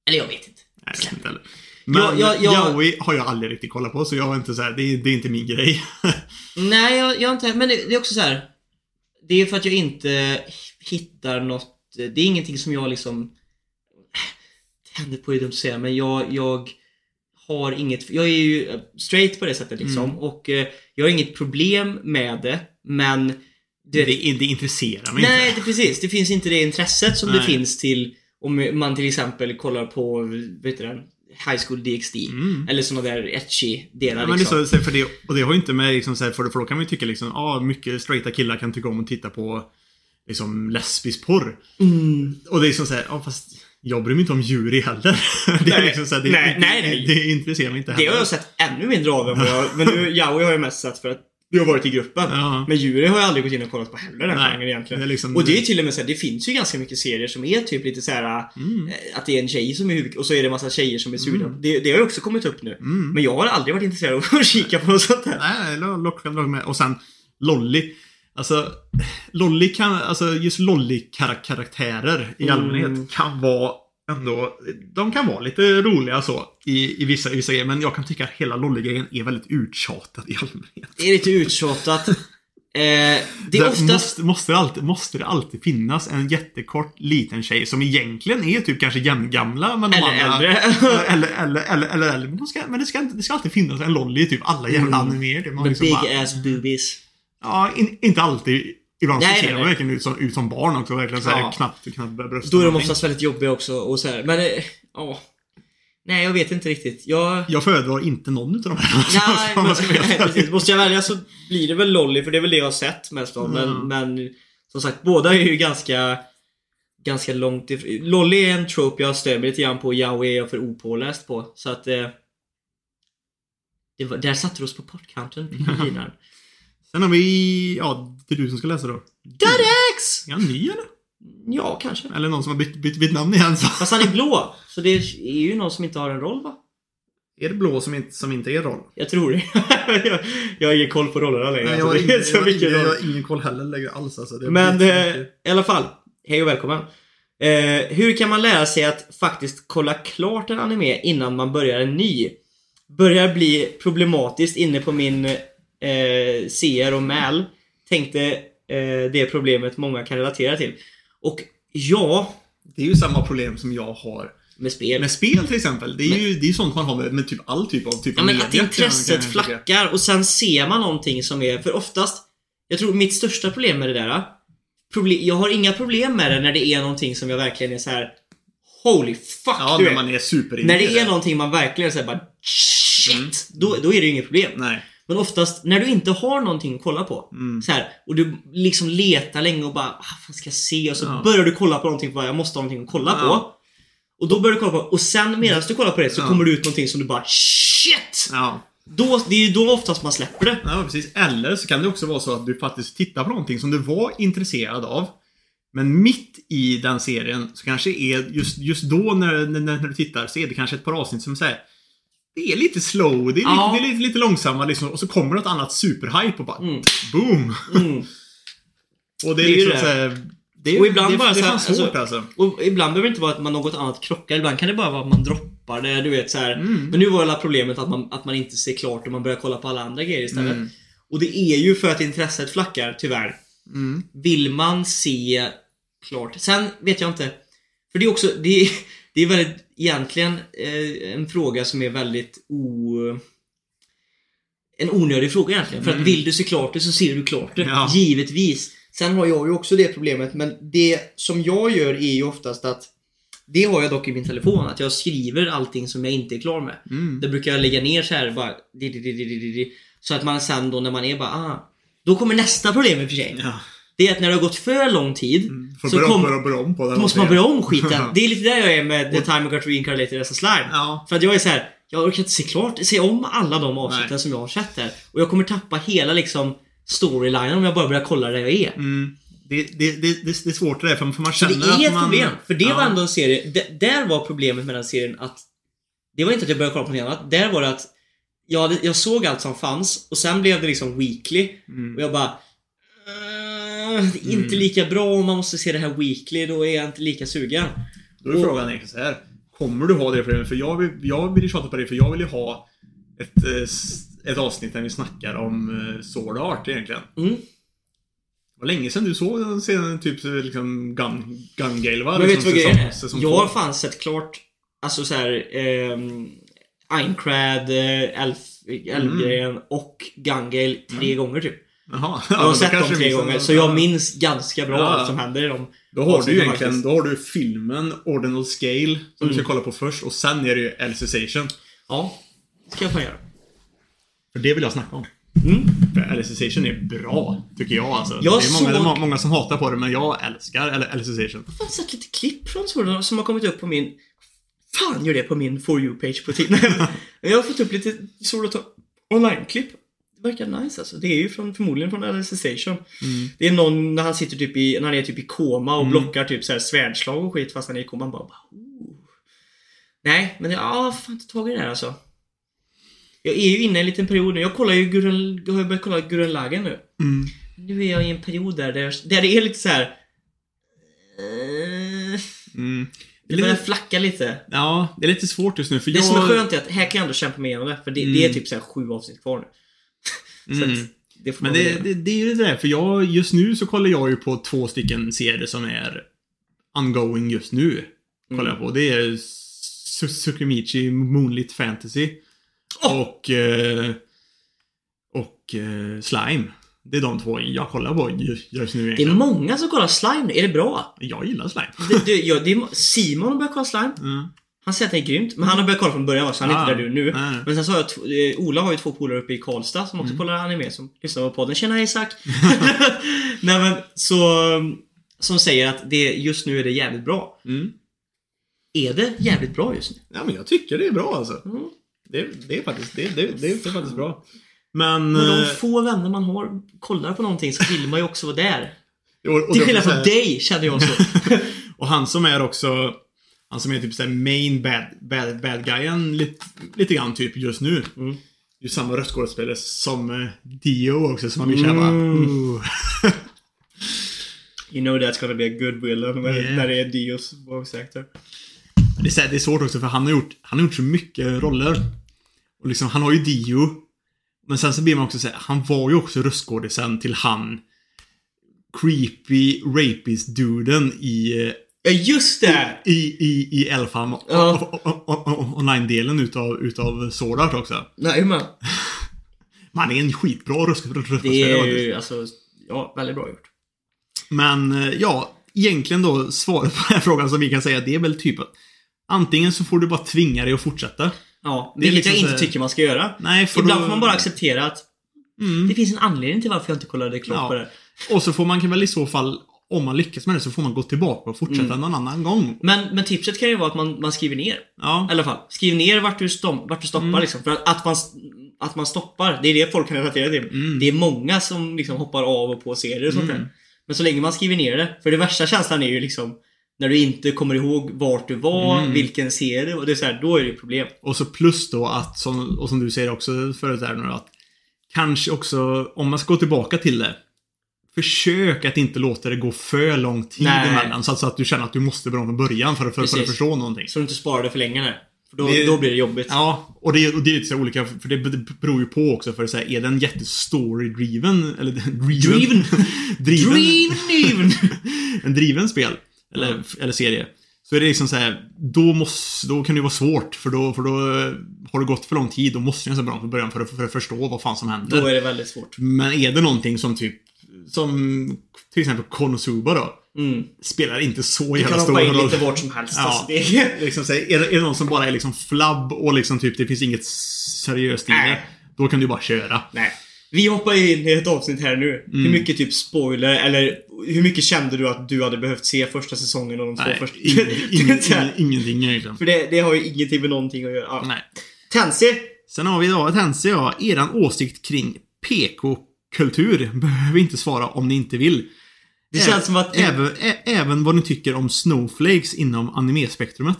Speaker 1: Eller jag vet inte.
Speaker 2: Nej, jag vet inte heller. Men
Speaker 1: Jag- jag- jag-
Speaker 2: Yaoi har jag aldrig riktigt kollat på så jag har inte så här, det, är, det är inte min grej. (laughs)
Speaker 1: Nej, jag, jag inte Men det, det är också så här. Det är för att jag inte hittar något Det är ingenting som jag liksom Tänder på är dumt att säga men jag, jag har inget, jag är ju straight på det sättet liksom
Speaker 2: Mm.
Speaker 1: och eh, jag har inget problem med det men
Speaker 2: Det,
Speaker 1: det,
Speaker 2: det, intresserar mig
Speaker 1: Nej,
Speaker 2: inte.
Speaker 1: det, precis. Det finns inte det intresset som det
Speaker 2: Nej.
Speaker 1: finns till om man till exempel kollar på, vet du den, High School DxD.
Speaker 2: Mm.
Speaker 1: Eller såna där etchy delar
Speaker 2: Ja, men det
Speaker 1: liksom.
Speaker 2: så för det, och det har ju inte med liksom, så här, för, för då kan man ju tycka liksom, ah, mycket straighta killar kan tycka om att titta på liksom lesbisk porr.
Speaker 1: Mm.
Speaker 2: Och det är som såhär, ja fast jag bryr mig inte om djur heller. (laughs) det är
Speaker 1: Nej.
Speaker 2: liksom här, det,
Speaker 1: Nej,
Speaker 2: det,
Speaker 1: nej, nej.
Speaker 2: det intresserar mig inte
Speaker 1: Det
Speaker 2: heller.
Speaker 1: har jag sett ännu mindre av än vad jag... Men nu, Yaoi har jag mest sett för att du har varit i gruppen.
Speaker 2: Ja.
Speaker 1: Men Yuri har jag aldrig gått in och kollat på heller den
Speaker 2: Nej,
Speaker 1: genren egentligen.
Speaker 2: det liksom-
Speaker 1: och det är till och med så här, det finns ju ganska mycket serier som är typ lite så här
Speaker 2: Mm.
Speaker 1: eh, Att det är en tjej som är huvud... Och så är det en massa tjejer som är sugna. Det, det har ju också kommit upp nu.
Speaker 2: Mm.
Speaker 1: Men jag har aldrig varit intresserad av att (laughs) kika på något sånt där.
Speaker 2: Nej, lo- lock, lock med. Och sen Lolly. Alltså, Lolly kan, alltså just Lolly-karaktärer i
Speaker 1: Mm.
Speaker 2: allmänhet kan vara ändå, de kan vara lite roliga så i, i, vissa, i vissa grejer. Men jag kan tycka att hela Lolly-grejen är väldigt uttjatad i allmänhet.
Speaker 1: Det är lite uttjatat. Eh, det är oftast...
Speaker 2: måste, måste, det alltid, måste det alltid finnas en jättekort liten tjej som egentligen är typ kanske jämngamla men de
Speaker 1: Eller
Speaker 2: andra,
Speaker 1: äldre. (laughs)
Speaker 2: eller, eller, eller, eller, eller men, ska, men det ska, det ska alltid finnas en Lolly i typ alla jävla
Speaker 1: Mm. Med
Speaker 2: liksom
Speaker 1: big
Speaker 2: bara-
Speaker 1: ass boobies.
Speaker 2: Ja, in, inte alltid. Ibland så
Speaker 1: Nej,
Speaker 2: ser
Speaker 1: nej,
Speaker 2: de verkligen ut som, ut som barn också. Verkligen så här
Speaker 1: Ja.
Speaker 2: knappt, knappt bröst.
Speaker 1: Då är de oftast väldigt jobbiga också och så här. Men, eh, ja. Nej, jag vet inte riktigt. Jag...
Speaker 2: Jag föredrar inte någon utav de här.
Speaker 1: Nej, (laughs)
Speaker 2: Om
Speaker 1: men, nej, (laughs) precis. Måste jag välja så blir det väl Lolly, för det är väl det jag har sett mest av. Men,
Speaker 2: Mm.
Speaker 1: men som sagt, båda är ju ganska Ganska långt ifrån. Lolly är en trope jag stör mig lite grann på. Yaoi är jag för opåläst på. Så att... Eh, det var, där satte du oss på portcounten, pingviner. (laughs)
Speaker 2: Sen har vi, ja, det är du som ska läsa då.
Speaker 1: Godex!
Speaker 2: Är han ny eller?
Speaker 1: Ja, kanske.
Speaker 2: Eller någon som har bytt, bytt, bytt namn igen så.
Speaker 1: Fast han är blå. Så det är ju någon som inte har en roll va?
Speaker 2: Är det blå som inte, som inte är roll?
Speaker 1: Jag tror det. jag, (laughs) jag har ingen koll på rollerna längre.
Speaker 2: Nej, jag, har
Speaker 1: det är
Speaker 2: ingen, jag, har ingen, jag har ingen koll heller längre alls alltså. Det
Speaker 1: Men eh, i alla fall. Hej och välkommen. Eh, hur kan man lära sig att faktiskt kolla klart en anime innan man börjar en ny? Börjar bli problematiskt inne på min eh, CR och MÄL. Tänkte eh, det problemet många kan relatera till. Och ja,
Speaker 2: Det är ju samma problem som jag har
Speaker 1: med spel.
Speaker 2: med spel till exempel. Det är ju det är sånt man har med, med typ all typ av typ
Speaker 1: Ja
Speaker 2: av
Speaker 1: men
Speaker 2: media,
Speaker 1: att
Speaker 2: jag-
Speaker 1: intresset flackar och sen ser man någonting som är, för oftast Jag tror mitt största problem med det där problem, Jag har inga problem med det när det är någonting som jag verkligen är så här. Holy fuck
Speaker 2: Ja,
Speaker 1: du
Speaker 2: när man är super
Speaker 1: När det är någonting man verkligen säger bara Shit!
Speaker 2: Mm.
Speaker 1: Då, då är det ju inget problem.
Speaker 2: Nej.
Speaker 1: Men oftast när du inte har någonting att kolla på.
Speaker 2: Mm.
Speaker 1: Så här, och du liksom letar länge och bara ah, vad ska jag se? Och så
Speaker 2: Ja.
Speaker 1: börjar du kolla på någonting för jag måste ha någonting att kolla
Speaker 2: Ja.
Speaker 1: på. Och då börjar du kolla på och sen medan du kollar på det så
Speaker 2: Ja.
Speaker 1: kommer det ut någonting som du bara Shit! Då, det är ju då oftast man släpper det.
Speaker 2: Ja, precis. Eller så kan det också vara så att du faktiskt tittar på någonting som du var intresserad av. Men mitt i den serien så kanske är just, just då när, när, när du tittar så är det kanske ett par avsnitt som säger det är lite slow, det är,
Speaker 1: Ja.
Speaker 2: lite, det är lite, lite långsammare liksom. Och så kommer något annat superhype och bara
Speaker 1: Mm.
Speaker 2: boom!
Speaker 1: Mm. (laughs)
Speaker 2: Och det är,
Speaker 1: Det är
Speaker 2: liksom
Speaker 1: det.
Speaker 2: så här, det
Speaker 1: Och ibland
Speaker 2: det,
Speaker 1: bara
Speaker 2: det är
Speaker 1: så här,
Speaker 2: fan svårt
Speaker 1: alltså-
Speaker 2: alltså.
Speaker 1: Och ibland behöver det inte vara att man något annat krockar. Ibland kan det bara vara att man droppar det. Du vet så här.
Speaker 2: Mm.
Speaker 1: Men nu var hela problemet att man, att man inte ser klart och man börjar kolla på alla andra grejer istället.
Speaker 2: Mm.
Speaker 1: Och det är ju för att intresset flackar, tyvärr.
Speaker 2: Mm.
Speaker 1: Vill man se klart. Sen vet jag inte. För det är också, det är, (laughs) det är väldigt, egentligen eh, en fråga som är väldigt o... En onödig fråga egentligen. För att
Speaker 2: Mm.
Speaker 1: vill du se klart det så ser du klart det.
Speaker 2: Ja.
Speaker 1: Givetvis. Sen har jag ju också det problemet, men det som jag gör är ju oftast att det har jag dock i min telefon, att jag skriver allting som jag inte är klar med.
Speaker 2: Mm.
Speaker 1: Det brukar jag lägga ner så här bara di, di, di, di, di, di, Så att man sen då när man är bara ah, Då kommer nästa problem i och för sig.
Speaker 2: Ja.
Speaker 1: Det är att när det har gått för lång tid
Speaker 2: Mm.
Speaker 1: Så
Speaker 2: börja,
Speaker 1: kom-
Speaker 2: börja, börja om på
Speaker 1: då måste man börja om skiten. (laughs) Det är lite där jag är med The Time I Got Reincarnated as a Slime.
Speaker 2: Ja.
Speaker 1: För att jag är så här, jag orkar inte se klart, se om alla de avsnitten
Speaker 2: Nej.
Speaker 1: som jag har sett där. Och jag kommer tappa hela liksom storylinen om jag bara börjar kolla där jag är.
Speaker 2: Mm. Det, det, det, det, det är svårt det där, för man känner
Speaker 1: det är
Speaker 2: att
Speaker 1: ett
Speaker 2: man...
Speaker 1: problem. För det
Speaker 2: Ja.
Speaker 1: var ändå en serie, där var problemet med den serien att Det var inte att jag började kolla på något annat. Där var det att jag, hade, jag såg allt som fanns och sen blev det liksom weekly.
Speaker 2: Mm.
Speaker 1: Och jag bara "Eh, det är inte lika bra om man måste se det här weekly, då är jag inte lika sugen.
Speaker 2: Då är
Speaker 1: Och-
Speaker 2: frågan egentligen så här. Kommer du ha det problemet? För jag vill, jag vill ju tjata på det, för jag vill ju ha ett, eh, ett avsnitt där vi snackar om uh, Sword Art egentligen.
Speaker 1: Mm.
Speaker 2: Det var länge sedan du såg den scenen, typ så liksom Gun, Gun Gale va?
Speaker 1: Men vet
Speaker 2: liksom
Speaker 1: du vad grejen är? Jag har fan sett klart Alltså såhär ehm, Aincrad, eh, Elf, Elfgrejen och Gungale tre gånger typ.
Speaker 2: Jaha.
Speaker 1: Jag har sett dem tre gånger, så jag minns ganska bra allt som händer i dem.
Speaker 2: Då har du egentligen,
Speaker 1: faktiskt.
Speaker 2: då har du filmen Ordinal Scale som du ska
Speaker 1: Mm.
Speaker 2: kolla på först och sen är det ju Alicization.
Speaker 1: Ja, det ska jag fan göra.
Speaker 2: För det vill jag snacka om.
Speaker 1: Mm.
Speaker 2: För Alicization är bra, tycker jag alltså.
Speaker 1: Jag
Speaker 2: det är många,
Speaker 1: såg-
Speaker 2: må- många som hatar på det, men jag älskar Al- Alicization.
Speaker 1: Jag har fan sett lite klipp från sådana som har kommit upp på min... Fan gör det på min For You-page på Tinder. (laughs) jag har fått upp lite Art online-klipp. Det verkar nice alltså. Det är ju från, förmodligen från Alicization.
Speaker 2: Mm.
Speaker 1: Det är någon när han sitter typ i, när han är typ i koma och blockar typ så här svärdslag och skit fast han är i koma. Man bara, oh. Nej, men jag har fan inte tagit det här alltså. Jag är ju inne i en liten period nu. Jag kollar ju Gurren, jag har börjat kolla Gurren Lagann nu.
Speaker 2: Mm.
Speaker 1: Nu är jag i en period där, där, där det är lite så här. eh,
Speaker 2: Mm. Det,
Speaker 1: börjar
Speaker 2: lite,
Speaker 1: flacka lite.
Speaker 2: ja, det är lite svårt just nu för
Speaker 1: Det
Speaker 2: jag...
Speaker 1: som är skönt är att här kan jag ändå kämpa mig igenom det. För det, det är
Speaker 2: Mm.
Speaker 1: typ så här sju avsnitt kvar nu.
Speaker 2: Mm.
Speaker 1: det
Speaker 2: Men det, det, det är ju det där, för jag, just nu så kollar jag ju på två stycken serier som är ongoing just nu. Kollar
Speaker 1: Mm.
Speaker 2: jag på. Det är Su- Tsukimichi Moonlit Fantasy.
Speaker 1: Åh!
Speaker 2: Och... Eh, och eh, Slime. Det är de två jag kollar på ju- just nu
Speaker 1: Det är
Speaker 2: egentligen.
Speaker 1: många som kollar Slime nu. Är det bra?
Speaker 2: Jag gillar Slime.
Speaker 1: Det, det, ja, Simon har börjat kolla Slime.
Speaker 2: Mm.
Speaker 1: Han säger att det är grymt. Men han har börjat kolla från början så han är
Speaker 2: Ah,
Speaker 1: inte där du nu.
Speaker 2: nej, nej.
Speaker 1: Men sen så har jag eh, Ola har ju två polare uppe i Karlstad som också
Speaker 2: Mm.
Speaker 1: kollar anime som lyssnar på podden. Tjena Isak! (laughs) (laughs) Nej men så... Som säger att det, just nu är det jävligt bra.
Speaker 2: Mm.
Speaker 1: Är det jävligt bra just nu?
Speaker 2: Ja, men jag tycker det är bra alltså.
Speaker 1: Mm.
Speaker 2: Det, det är faktiskt, det, det, det är faktiskt bra. Men...
Speaker 1: Men de
Speaker 2: eh,
Speaker 1: få vänner man har kollar på någonting så vill man ju också vara där.
Speaker 2: och- och
Speaker 1: Till
Speaker 2: det-
Speaker 1: skillnad från dig kände jag så. (laughs)
Speaker 2: Och han som är också Han som är typ såhär main bad, bad, bad guyen lite, lite grann typ just nu.
Speaker 1: Mm.
Speaker 2: Det är samma röstskådespelare som eh, Dio också som man vill känna.
Speaker 1: You know that's gonna be a good villain när,
Speaker 2: Yeah.
Speaker 1: när det är Dios voice actor.
Speaker 2: det, är, så här, det är svårt också för han har gjort Han har gjort så mycket roller. Och liksom han har ju Dio. Men sen så blir man också säga han var ju också röstskådisen till han Creepy rapist-duden i eh,
Speaker 1: Ja just det!
Speaker 2: i, i, i Elfam
Speaker 1: Ja.
Speaker 2: online-delen utav, utav Sword Art också.
Speaker 1: Nej men. (laughs)
Speaker 2: Man är en skitbra röst-
Speaker 1: Det är ju alltså, ja väldigt bra gjort.
Speaker 2: Men eh, ja, egentligen då svaret på den här frågan som vi kan säga det är väl typ att antingen så får du bara tvinga dig att fortsätta.
Speaker 1: Ja, vilket
Speaker 2: liksom
Speaker 1: jag inte
Speaker 2: så
Speaker 1: tycker man ska göra.
Speaker 2: Nej, för
Speaker 1: Ibland
Speaker 2: då,
Speaker 1: får man bara acceptera att
Speaker 2: Mm.
Speaker 1: det finns en anledning till varför jag inte kollade klart
Speaker 2: Ja.
Speaker 1: på det.
Speaker 2: Och så får man väl i så fall, om man lyckas med det, så får man gå tillbaka och fortsätta
Speaker 1: Mm.
Speaker 2: någon annan gång.
Speaker 1: Men, men tipset kan ju vara att man, man skriver ner.
Speaker 2: Ja.
Speaker 1: I alla fall. Skriv ner vart du, stom, vart du stoppar
Speaker 2: Mm.
Speaker 1: liksom. För att, att, man, att man stoppar, det är det folk kan relatera till.
Speaker 2: Mm.
Speaker 1: Det är många som liksom hoppar av och på serier och sånt
Speaker 2: Mm.
Speaker 1: där. Men så länge man skriver ner det. För det värsta känslan är ju liksom när du inte kommer ihåg vart du var,
Speaker 2: Mm.
Speaker 1: vilken serie det var. Det är så här, då är det problem.
Speaker 2: Och så plus då att, som, och som du säger också förut där nu att kanske också, om man ska gå tillbaka till det, försök att inte låta det gå för lång tid
Speaker 1: Nej.
Speaker 2: emellan. Så att, så att du känner att du måste börja från början för, för, för att förstå någonting.
Speaker 1: Så du inte sparar det för länge här. För då,
Speaker 2: Det-
Speaker 1: då blir det jobbigt.
Speaker 2: Ja, och det, och det är lite så olika, för det beror ju på också. För så här, är den jättestory-driven, eller (laughs) (laughs) driven,
Speaker 1: Driven.
Speaker 2: driven,
Speaker 1: Driven! (laughs)
Speaker 2: en driven spel, eller,
Speaker 1: Ja.
Speaker 2: eller serie. Så är det liksom så här, då, måste, då kan det ju vara svårt. För då, för då eh, har det gått för lång tid. Då måste du nästan börja från början för att, för att förstå vad fan som händer.
Speaker 1: Då är det väldigt svårt.
Speaker 2: Men är det någonting som typ, som till exempel Konosuba då.
Speaker 1: Mm.
Speaker 2: Spelar inte så
Speaker 1: Du
Speaker 2: jävla
Speaker 1: kan
Speaker 2: stor
Speaker 1: hoppa in
Speaker 2: roll.
Speaker 1: lite vart som helst.
Speaker 2: Ja.
Speaker 1: Alltså, det är... (laughs)
Speaker 2: Liksom, så är, det, är det någon som bara är liksom flabb och liksom typ det finns inget seriöst i det. Då kan du bara köra.
Speaker 1: Nej. Vi hoppar in i ett avsnitt här nu.
Speaker 2: Mm.
Speaker 1: Hur mycket typ spoiler, eller hur mycket kände du att du hade behövt se första säsongen och de två
Speaker 2: Nej,
Speaker 1: första?
Speaker 2: ing, (laughs) ing, ingenting egentligen.
Speaker 1: För det, det har ju ingenting med någonting att göra. Ja.
Speaker 2: Nej.
Speaker 1: Tensi!
Speaker 2: Sen har vi ett Hense, ja. Eran åsikt kring PK-kultur (laughs) behöver inte svara om ni inte vill.
Speaker 1: Det känns som att...
Speaker 2: Även, ä, även vad ni tycker om snowflakes inom animespektrumet.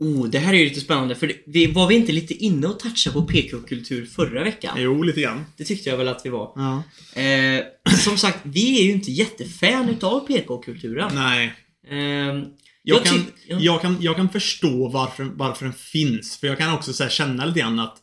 Speaker 1: Oh, det här är ju lite spännande. För vi, var vi inte lite inne och touchade på PK-kultur förra veckan?
Speaker 2: Jo, lite grann.
Speaker 1: Det tyckte jag väl att vi var.
Speaker 2: Ja.
Speaker 1: Eh, som sagt, vi är ju inte jättefan utav PK-kulturen.
Speaker 2: Nej.
Speaker 1: Ehm,
Speaker 2: Jag, kan,
Speaker 1: tyck- ja.
Speaker 2: jag, kan, jag kan förstå varför, varför den finns. För jag kan också så känna lite grann att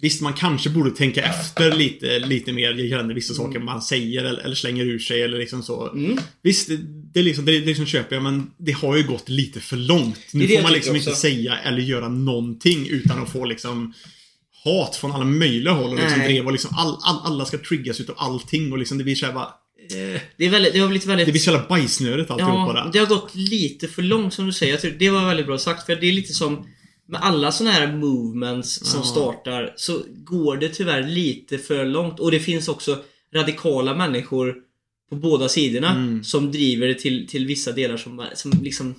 Speaker 2: Visst, man kanske borde tänka efter lite, lite mer gällande vissa saker man säger eller, eller slänger ur sig eller liksom så.
Speaker 1: Mm.
Speaker 2: Visst, det, det, liksom, det, det liksom köper jag, men det har ju gått lite för långt.
Speaker 1: Det
Speaker 2: Nu
Speaker 1: det
Speaker 2: får man liksom inte säga eller göra någonting utan att få liksom hat från alla möjliga håll och liksom
Speaker 1: Nej.
Speaker 2: drev och liksom all, all, alla ska triggas utav allting och liksom det blir såhär bara... Eh,
Speaker 1: Det, är väldigt, det har blivit väldigt...
Speaker 2: det blir så jävla bajsnödigt alltihopa
Speaker 1: Ja,
Speaker 2: där.
Speaker 1: det har gått lite för långt som du säger. Jag tror det var väldigt bra sagt. För det är lite som med alla såna här movements som
Speaker 2: Ja.
Speaker 1: startar så går det tyvärr lite för långt. Och det finns också radikala människor på båda sidorna
Speaker 2: Mm.
Speaker 1: som driver det till, till vissa delar som, som liksom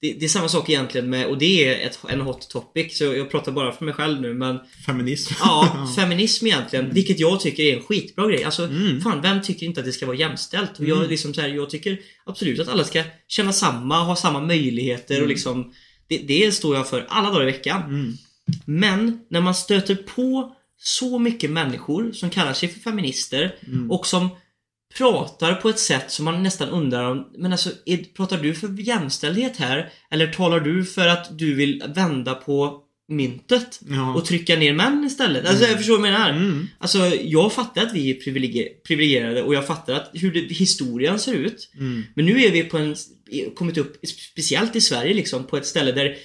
Speaker 1: det, det är samma sak egentligen med, och det är ett, en hot topic, så jag pratar bara för mig själv nu men
Speaker 2: Feminism.
Speaker 1: Ja, (laughs) feminism egentligen. Vilket jag tycker är en skitbra grej. Alltså,
Speaker 2: Mm.
Speaker 1: fan, vem tycker inte att det ska vara jämställt? Och jag, liksom så här, jag tycker absolut att alla ska känna samma, ha samma möjligheter och liksom det, det står jag för alla dagar i veckan.
Speaker 2: Mm.
Speaker 1: Men när man stöter på så mycket människor som kallar sig för feminister
Speaker 2: Mm.
Speaker 1: och som pratar på ett sätt som man nästan undrar om, men alltså, är, pratar du för jämställdhet här? Eller talar du för att du vill vända på myntet?
Speaker 2: Ja.
Speaker 1: och trycka ner män istället. Alltså jag förstår vad jag menar.
Speaker 2: Mm.
Speaker 1: Alltså jag fattar att vi är privilegier- privilegierade och jag fattar att hur det, historien ser ut.
Speaker 2: Mm.
Speaker 1: Men nu är vi på en, kommit upp, speciellt i Sverige liksom, på ett ställe där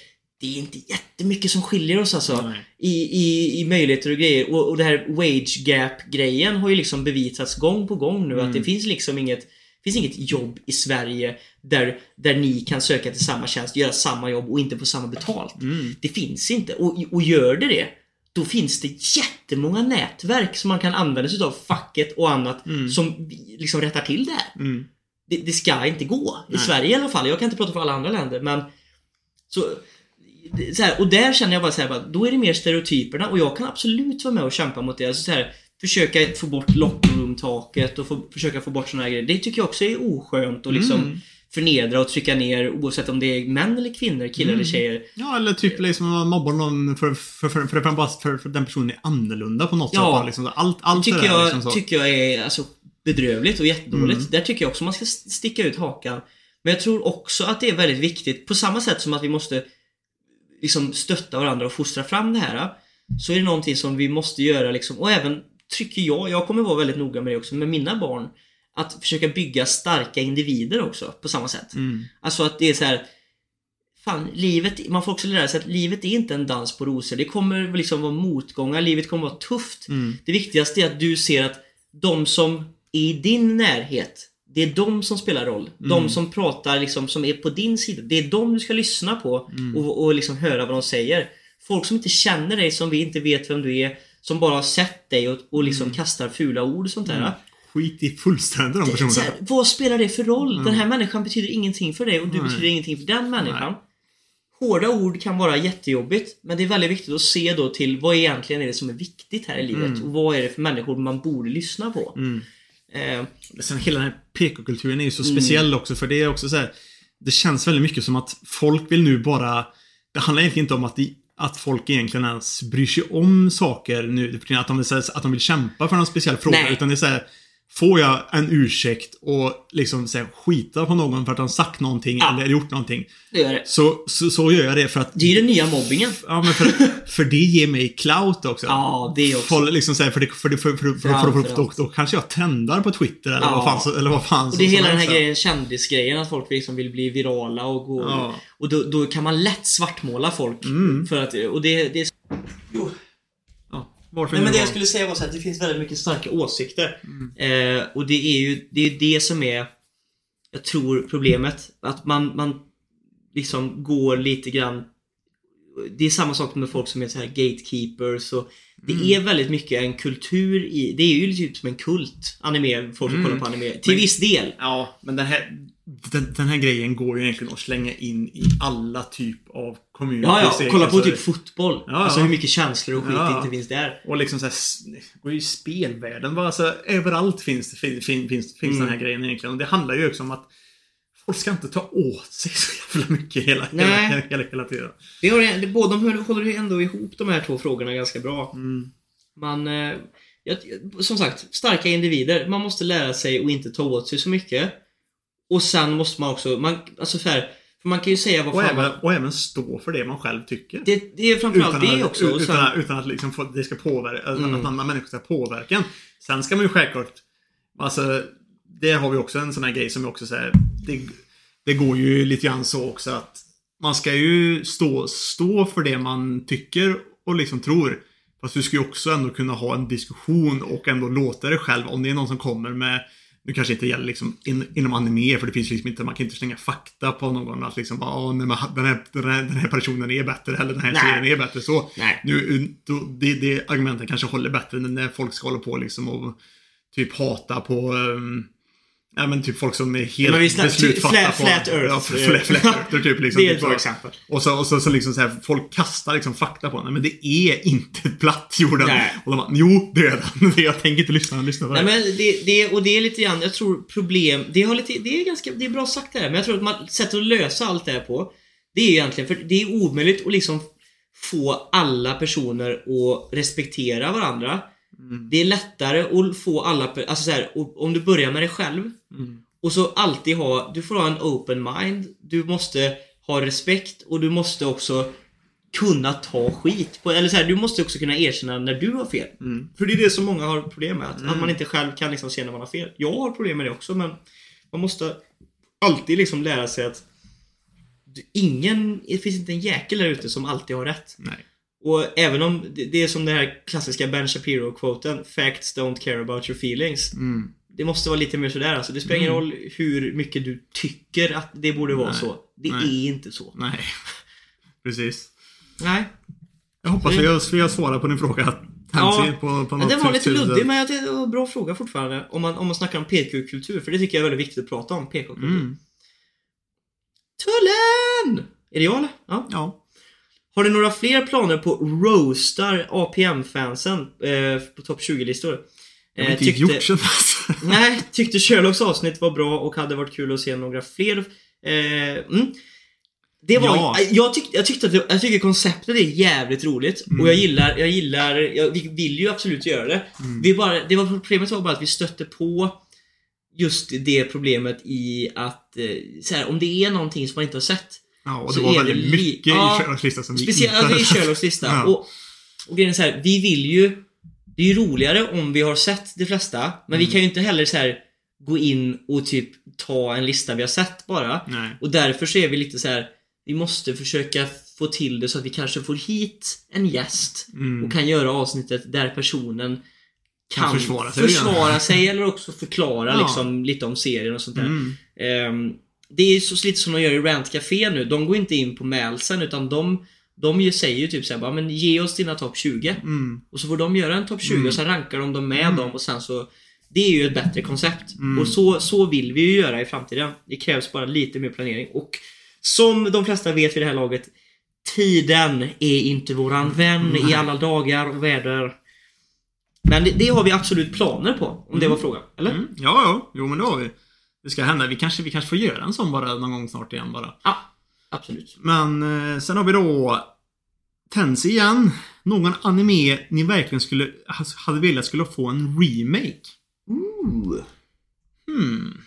Speaker 1: det är inte jättemycket som skiljer oss alltså.
Speaker 2: Nej.
Speaker 1: I, i, I möjligheter och grejer. Och, och det här wage gap grejen har ju liksom bevisats gång på gång nu
Speaker 2: Mm.
Speaker 1: att det finns liksom inget finns inget jobb i Sverige där, där ni kan söka till samma tjänst, göra samma jobb och inte få samma betalt.
Speaker 2: Mm.
Speaker 1: Det finns inte. Och, och gör det det, då finns det jättemånga nätverk som man kan använda sig av facket och annat
Speaker 2: Mm.
Speaker 1: som liksom rättar till det här.
Speaker 2: Mm.
Speaker 1: Det, det ska inte gå. I
Speaker 2: Nej.
Speaker 1: Sverige i alla fall. Jag kan inte prata för alla andra länder men så, så här, och där känner jag bara så här, bara, då är det mer stereotyperna och jag kan absolut vara med och kämpa mot det. Alltså så här, försöka få bort locker room-taket och få, försöka få bort såna här grejer. Det tycker jag också är oskönt och liksom
Speaker 2: Mm.
Speaker 1: förnedra och trycka ner oavsett om det är män eller kvinnor, killar eller tjejer.
Speaker 2: Ja, eller typ liksom man mobbar någon för, för, för, för, för, för, för, för den personen är annorlunda på något
Speaker 1: Ja.
Speaker 2: sätt. Liksom, allt allt
Speaker 1: tycker
Speaker 2: det där
Speaker 1: jag,
Speaker 2: liksom så.
Speaker 1: tycker jag är alltså, bedrövligt och jättedåligt.
Speaker 2: Mm.
Speaker 1: Där tycker jag också man ska sticka ut hakan. Men jag tror också att det är väldigt viktigt, på samma sätt som att vi måste liksom stötta varandra och fostra fram det här. Så är det någonting som vi måste göra liksom, och även tycker jag, jag kommer vara väldigt noga med det också, med mina barn. Att försöka bygga starka individer också, på samma sätt.
Speaker 2: Mm.
Speaker 1: Alltså att det är så här. Fan, livet, man får också lära sig att livet är inte en dans på rosor. Det kommer liksom vara motgångar, livet kommer vara tufft.
Speaker 2: Mm.
Speaker 1: Det viktigaste är att du ser att de som i din närhet, det är de som spelar roll. De
Speaker 2: Mm.
Speaker 1: som pratar liksom, som är på din sida. Det är de du ska lyssna på
Speaker 2: Mm.
Speaker 1: och, och liksom höra vad de säger. Folk som inte känner dig, som vi inte vet vem du är, som bara har sett dig och, och liksom
Speaker 2: Mm.
Speaker 1: kastar fula ord och sånt där.
Speaker 2: Skit i fullständigt de
Speaker 1: Det-
Speaker 2: personerna.
Speaker 1: här, vad spelar det för roll? Den här människan betyder ingenting för dig och du
Speaker 2: Nej.
Speaker 1: betyder ingenting för den människan. Hårda ord kan vara jättejobbigt men det är väldigt viktigt att se då till vad egentligen är det som är viktigt här i livet
Speaker 2: Mm.
Speaker 1: och vad är det för människor man borde lyssna på.
Speaker 2: Mm.
Speaker 1: Eh,
Speaker 2: Sen hela den här PK-kulturen är ju så speciell också för det är också så här. Det känns väldigt mycket som att folk vill nu bara Det handlar egentligen inte om att, de, att folk egentligen ens bryr sig om saker nu att de, vill, att de vill kämpa för någon speciell fråga.
Speaker 1: Nej.
Speaker 2: Utan det är så här. Får jag en ursäkt och liksom så här, skita på någon för att han sagt någonting
Speaker 1: Ja.
Speaker 2: eller gjort någonting.
Speaker 1: det gör det.
Speaker 2: Så, så, så gör jag det för att
Speaker 1: Det är den nya mobbingen.
Speaker 2: Ja, men för, för det ger mig clout också.
Speaker 1: Ja, det också.
Speaker 2: Folk liksom så här, för, det, för, det, för, för, för, för, för, för, för, då, då kanske jag trendar på Twitter eller
Speaker 1: Ja.
Speaker 2: vad fan, så- eller vad fan
Speaker 1: Och det är hela den här grejen, kändisgrejen, att folk liksom vill bli virala och gå...
Speaker 2: Ja.
Speaker 1: Och då, då kan man lätt svartmåla folk.
Speaker 2: Mm.
Speaker 1: För att, och det, det är
Speaker 2: Ja, varför
Speaker 1: Nej men det jag skulle säga var så att det finns väldigt mycket starka åsikter. Eh, och det är ju det, är det som är, jag tror, problemet. Att man, man liksom går lite grann det är samma sak med folk som är så här gatekeepers och Det
Speaker 2: Mm.
Speaker 1: är väldigt mycket en kultur i, det är ju typ som en kult, anime, folk som
Speaker 2: Mm.
Speaker 1: kollar på anime. Till
Speaker 2: Men-
Speaker 1: viss del.
Speaker 2: Ja, men den här, den, den här grejen går ju egentligen att slänga in i alla typ av communities.
Speaker 1: Ja, ja, kolla på typ fotboll.
Speaker 2: Ja,
Speaker 1: Alltså
Speaker 2: ja.
Speaker 1: hur mycket känslor och skit
Speaker 2: Ja.
Speaker 1: inte finns där.
Speaker 2: Och liksom såhär, går ju i spelvärlden. Bara, alltså, överallt finns, fin, fin, finns, finns
Speaker 1: Mm.
Speaker 2: den här grejen egentligen. Och det handlar ju också om att folk ska inte ta åt sig så jävla mycket hela, hela, hela, hela, hela tiden.
Speaker 1: Det har, det, båda de håller ändå ihop de här två frågorna ganska bra.
Speaker 2: Mm.
Speaker 1: Man, eh, jag, som sagt, starka individer. Man måste lära sig att inte ta åt sig så mycket. Och sen måste man också, man, alltså så här, för man kan ju säga vad
Speaker 2: Och,
Speaker 1: fan
Speaker 2: även,
Speaker 1: man,
Speaker 2: och även stå för det man själv tycker.
Speaker 1: det, det är framförallt det
Speaker 2: att,
Speaker 1: också. Och
Speaker 2: utan,
Speaker 1: sen,
Speaker 2: utan att liksom få, det ska påverka,
Speaker 1: Mm.
Speaker 2: att andra människor ska påverka en. Sen ska man ju självklart, alltså, det har vi också en sån här grej som är också säger det, det går ju lite grann så också att man ska ju stå, stå för det man tycker och liksom tror. Fast du ska ju också ändå kunna ha en diskussion och ändå låta dig själv, om det är någon som kommer med nu kanske inte gäller liksom in, inom anime, för det finns liksom inte, man kan inte slänga fakta på någon att liksom bara, "Åh, nej, den, här, den, här, den här personen är bättre eller den här
Speaker 1: Nej.
Speaker 2: serien är bättre. Så,
Speaker 1: Nej.
Speaker 2: nu, då, det, det argumentet kanske håller bättre när folk ska hålla på liksom och typ hata på um, Ja men typ folk som är helt
Speaker 1: men vi snack-
Speaker 2: beslutsfatta
Speaker 1: flat- flat earth.
Speaker 2: Ja, flat, flat earth typ liksom. (laughs)
Speaker 1: Det är ett
Speaker 2: typ
Speaker 1: bra exempel.
Speaker 2: Och så, och så, så liksom så här, folk kastar liksom fakta på den. Men det är inte (laughs) platt jorden.
Speaker 1: Nej.
Speaker 2: Och de bara, jo det är den. (laughs) Jag tänker inte lyssna, lyssna på det.
Speaker 1: Nej men det, det, och det är lite grann, jag tror problem, det, har lite, det är ganska, det är bra sagt det här, men jag tror att man, sättet att lösa allt det här på, det är egentligen, för det är omöjligt att liksom få alla personer att respektera varandra. Det är lättare att få alla, alltså så här, om du börjar med dig själv
Speaker 2: Mm.
Speaker 1: och så alltid ha, du får ha en open mind, du måste ha respekt och du måste också kunna ta skit. På, eller så här, du måste också kunna erkänna när du har fel.
Speaker 2: Mm.
Speaker 1: För det är det som många har problem med. Att, att man inte själv kan liksom se när man har fel. Jag har problem med det också men man måste alltid liksom lära sig att ingen, det finns inte en jäkel där ute som alltid har rätt.
Speaker 2: Nej.
Speaker 1: Och även om det är som den här klassiska Ben Shapiro-quoten Facts don't care about your feelings.
Speaker 2: Mm.
Speaker 1: Det måste vara lite mer sådär alltså. Det spelar ingen roll hur mycket du tycker att det borde vara
Speaker 2: Nej.
Speaker 1: så. Det
Speaker 2: Nej.
Speaker 1: är inte så.
Speaker 2: Nej. (laughs) Precis.
Speaker 1: Nej.
Speaker 2: Jag hoppas har, vi har svarat på din fråga.
Speaker 1: Ja,
Speaker 2: på,
Speaker 1: den var lite luddig men jag det var en bra fråga fortfarande. Om man, om man snackar om PK-kultur. För det tycker jag är väldigt viktigt att prata om. PK-kultur.
Speaker 2: Mm.
Speaker 1: Tullen! Är det jag eller? Ja.
Speaker 2: Ja.
Speaker 1: Har ni några fler planer på roastar APM-fansen eh, på topp 20-listor?
Speaker 2: Jag har
Speaker 1: Eh,
Speaker 2: inte gjort så alltså. (laughs)
Speaker 1: Nej, tyckte Sherlocks avsnitt var bra och hade varit kul att se några fler. Eh, mm. Det var,
Speaker 2: Ja.
Speaker 1: jag, tyck, jag tyckte att det, jag tycker konceptet är jävligt roligt
Speaker 2: Mm.
Speaker 1: och jag gillar, jag gillar, jag, vi vill ju absolut göra det.
Speaker 2: Mm.
Speaker 1: Vi bara, det var problemet var bara att vi stötte på just det problemet i att eh, så här, om det är någonting som man inte har sett
Speaker 2: Ja, och
Speaker 1: Så
Speaker 2: det var
Speaker 1: är det
Speaker 2: väldigt mycket
Speaker 1: Ja,
Speaker 2: i Sherlocks lista som vi
Speaker 1: Speciellt
Speaker 2: inte
Speaker 1: alltså, i
Speaker 2: hade sett.
Speaker 1: Sherlocks lista. (laughs)
Speaker 2: Ja.
Speaker 1: Och, och grejen är så här, vi vill ju... Det är ju roligare om vi har sett de flesta, men vi
Speaker 2: Mm.
Speaker 1: kan ju inte heller så här gå in och typ ta en lista vi har sett bara.
Speaker 2: Nej.
Speaker 1: Och därför så är vi lite så här. Vi måste försöka få till det så att vi kanske får hit en gäst
Speaker 2: Mm.
Speaker 1: och kan göra avsnittet där personen kan,
Speaker 2: Kan försvara sig
Speaker 1: försvara sig eller också förklara (laughs)
Speaker 2: Ja.
Speaker 1: liksom lite om serien och sånt där.
Speaker 2: Mm.
Speaker 1: Ehm, det är så lite som de gör i Rant Café nu. De går inte in på mälsen utan de, de ju säger ju typ såhär men ge oss dina topp 20.
Speaker 2: Mm.
Speaker 1: Och så får de göra en topp 20
Speaker 2: Mm.
Speaker 1: och sen rankar de dem med
Speaker 2: Mm.
Speaker 1: dem och sen så Det är ju ett bättre koncept.
Speaker 2: Mm.
Speaker 1: Och så, så vill vi ju göra i framtiden. Det krävs bara lite mer planering. Och som de flesta vet vid det här laget Tiden är inte våran vän i alla dagar och väder. Men det, det har vi absolut planer på. Om det var frågan. Eller?
Speaker 2: Mm. Ja, ja. Jo, men det har vi. Det ska hända. Vi kanske, vi kanske får göra en sån bara någon gång snart igen bara.
Speaker 1: Ja, absolut.
Speaker 2: Men eh, sen har vi då Tensi igen. Någon anime ni verkligen skulle hade velat skulle få en remake.
Speaker 1: Ooh.
Speaker 2: Hmm.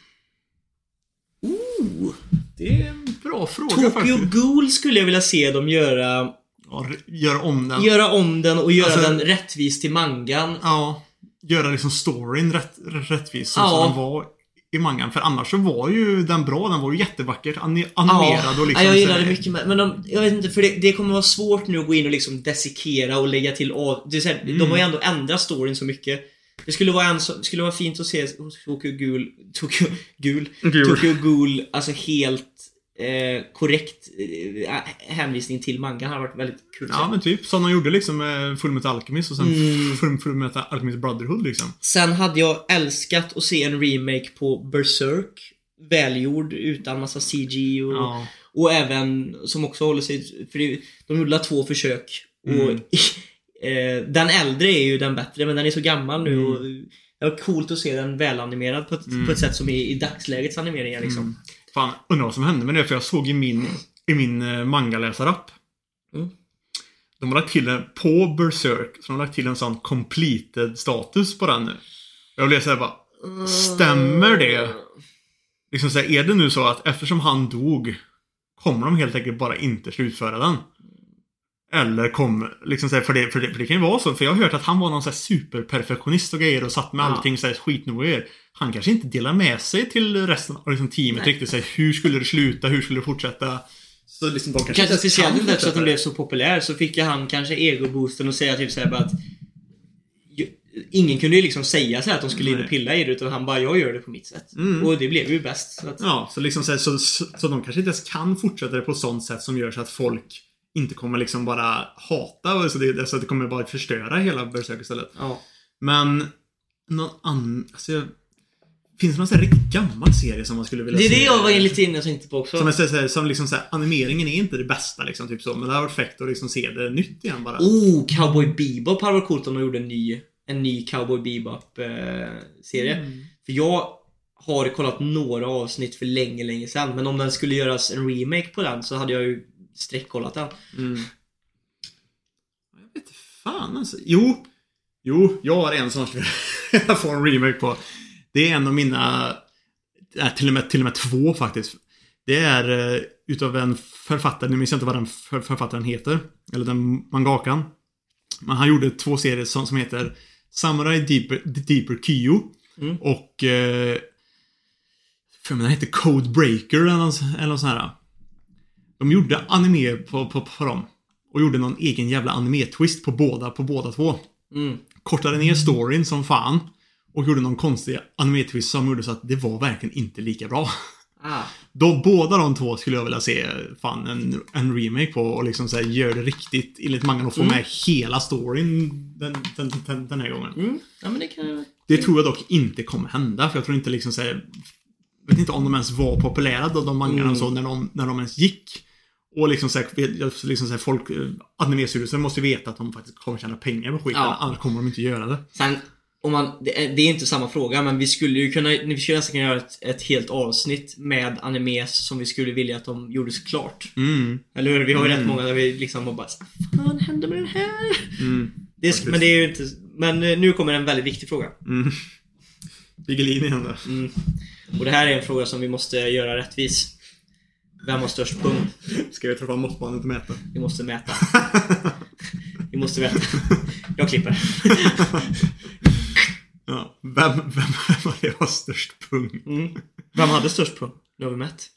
Speaker 1: Ooh.
Speaker 2: Det är en bra fråga
Speaker 1: Tokyo
Speaker 2: faktiskt.
Speaker 1: Ghoul skulle jag vilja se dem göra
Speaker 2: Ja, göra om den.
Speaker 1: Göra om den och göra
Speaker 2: Alltså-
Speaker 1: den rättvis till mangan.
Speaker 2: Ja. Göra liksom storyn rätt, rättvis som
Speaker 1: Ja.
Speaker 2: den var i mangan. För annars så var ju den bra. Den var ju jättevackert ani- animerad och liksom
Speaker 1: ja, jag gillar
Speaker 2: här-
Speaker 1: det mycket med, men de, jag vet inte, för det, det kommer vara svårt nu att gå in och liksom desikera och lägga till av... Det är så här,
Speaker 2: Mm.
Speaker 1: De har ju ändå ändrat storyn så mycket. Det skulle vara, en, skulle vara fint att se Tokyo Ghoul, Tokyo Ghoul,
Speaker 2: Ghoul.
Speaker 1: Tokyo Ghoul, alltså helt eh, korrekt eh, hänvisning till mangan hade varit väldigt kul
Speaker 2: Ja men typ som de gjorde liksom med Full Metal Alchemist och sen
Speaker 1: Mm. (laughs)
Speaker 2: Full, Full Metal Alchemist Brotherhood liksom.
Speaker 1: Sen hade jag älskat att se en remake på Berserk. Välgjord utan massa CG och,
Speaker 2: Ja.
Speaker 1: och även som också håller sig... För det, de gjorde två försök. Och
Speaker 2: Mm. (laughs)
Speaker 1: eh, den äldre är ju den bättre men den är så gammal nu
Speaker 2: Mm.
Speaker 1: och det var coolt att se den välanimerad på ett,
Speaker 2: Mm.
Speaker 1: på ett sätt som är i dagslägets animeringar liksom.
Speaker 2: Fan, undrar vad som hände med det för jag såg i min, i min uh, mangaläsarapp.
Speaker 1: Mm.
Speaker 2: De har lagt till en, på Berserk, så de har lagt till en sån completed status på den nu. Jag blev såhär bara, stämmer det? Liksom så här, är det nu så att eftersom han dog kommer de helt enkelt bara inte slutföra den? Eller kommer, liksom så här, för, det, för, det, för det kan ju vara så, för jag har hört att han var någon så här superperfektionist och grejer och satt med
Speaker 1: Ja.
Speaker 2: allting så här skitnoga. Han kanske inte delar med sig till resten av liksom, teamet
Speaker 1: Nej.
Speaker 2: riktigt. Så här, hur skulle det sluta? Hur skulle det fortsätta? Så liksom de kanske
Speaker 1: Kanske speciellt
Speaker 2: kan
Speaker 1: eftersom
Speaker 2: det.
Speaker 1: blev så populär så fick ju han kanske egoboosten och säga typ såhär bara att ingen kunde ju liksom säga så här att de skulle in och pilla i det utan han bara, jag gör det på mitt sätt.
Speaker 2: Mm.
Speaker 1: Och det blev ju bäst. Så att,
Speaker 2: Ja, så liksom så, här, så, så, så de kanske inte ens kan fortsätta det på ett sånt sätt som gör så att folk inte kommer liksom bara hata och så det, så att det kommer bara förstöra hela Berserk istället.
Speaker 1: ja.
Speaker 2: Men någon annan, alltså jag, Finns det någon sån här riktigt gammal serie som man skulle vilja
Speaker 1: Det är
Speaker 2: se?
Speaker 1: det jag var lite inne och tänkte på också.
Speaker 2: Som, här, som liksom så här, animeringen är inte det bästa liksom, typ så. Men det har varit fräckt att liksom se det nytt igen bara.
Speaker 1: Oh, Cowboy Bebop hade varit coolt om de gjorde en ny, en ny Cowboy Bebop-serie.
Speaker 2: Mm.
Speaker 1: För jag har kollat några avsnitt för länge, länge sedan. Men om den skulle göras en remake på den så hade jag ju sträckkollat den.
Speaker 2: Mm. Jag vet fan alltså. Jo. Jo, jag har en som jag (laughs) får en remake på. Det är en av mina... Äh, till, och med, till och med två faktiskt. Det är uh, utav en författare, nu minns jag inte vad den för, författaren heter. Eller den mangakan. Men han gjorde två serier som, som heter Samurai Deeper, Deeper Kyo.
Speaker 1: Mm.
Speaker 2: Och... Uh, för mig den heter Code Breaker eller något, eller något sånt här. De gjorde anime på, på, på dem. Och gjorde någon egen jävla anime-twist på båda, på båda två.
Speaker 1: Mm.
Speaker 2: Kortade ner storyn som fan. Och gjorde någon konstig anime-twist som gjorde så att det var verkligen inte lika bra.
Speaker 1: Ah.
Speaker 2: Då, båda de två skulle jag vilja se fan en, en remake på och liksom så här, gör det riktigt enligt mangan och få med hela storyn den, den, den, den här gången.
Speaker 1: Mm. Ja men det kan.
Speaker 2: Det tror jag dock inte kommer hända för jag tror inte liksom så här, vet inte om de ens var populära då de mangarna
Speaker 1: Mm.
Speaker 2: så när de, när de ens gick. Och liksom så här, vet- liksom så här folk, eh, animestyrelsen måste ju veta att de faktiskt kommer tjäna pengar på skiten.
Speaker 1: Ja.
Speaker 2: Annars kommer de inte göra det.
Speaker 1: Sen, om man, det, är, det är inte samma fråga, men vi skulle ju kunna, vi skulle nästan kunna göra ett, ett helt avsnitt med animes som vi skulle vilja att de gjorde så klart.
Speaker 2: Mm.
Speaker 1: Eller hur? Vi har ju
Speaker 2: Mm.
Speaker 1: rätt många där vi liksom bara Vad fan hände med den här?
Speaker 2: Mm.
Speaker 1: Det men det är ju inte... Men eh, nu kommer en väldigt viktig fråga.
Speaker 2: Mm. Igen där.
Speaker 1: Mm. Och det här är en fråga som vi måste göra rättvis. Vem har störst pung?
Speaker 2: Ska vi fram måttbandet och mäta?
Speaker 1: Vi måste mäta. Vi måste mäta. Jag klipper. (laughs)
Speaker 2: Vem, vem, var det har störst pung?
Speaker 1: Mm. Vem hade störst pung? Nu har vi mätt.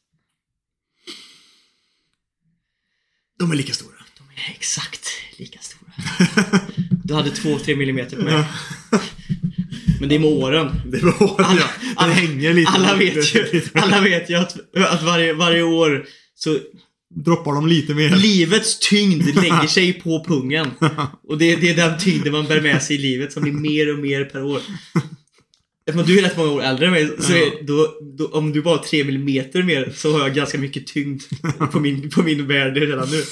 Speaker 2: De är lika stora.
Speaker 1: De är exakt lika stora. Du hade 2-3 millimeter på mig. Men det är med åren.
Speaker 2: Det var
Speaker 1: Alla-
Speaker 2: ja, Den
Speaker 1: alla-
Speaker 2: hänger lite.
Speaker 1: Alla vet ju, alla vet ju att, att varje, varje år så
Speaker 2: Droppar de lite mer.
Speaker 1: livets tyngd (laughs) lägger sig på pungen. Och det, det är den tyngden man bär med sig i livet som blir mer och mer per år. Eftersom du är rätt många år äldre än mig, så är, då, då, om du bara har 3 millimeter mer så har jag ganska mycket tyngd på min, på min värld redan nu.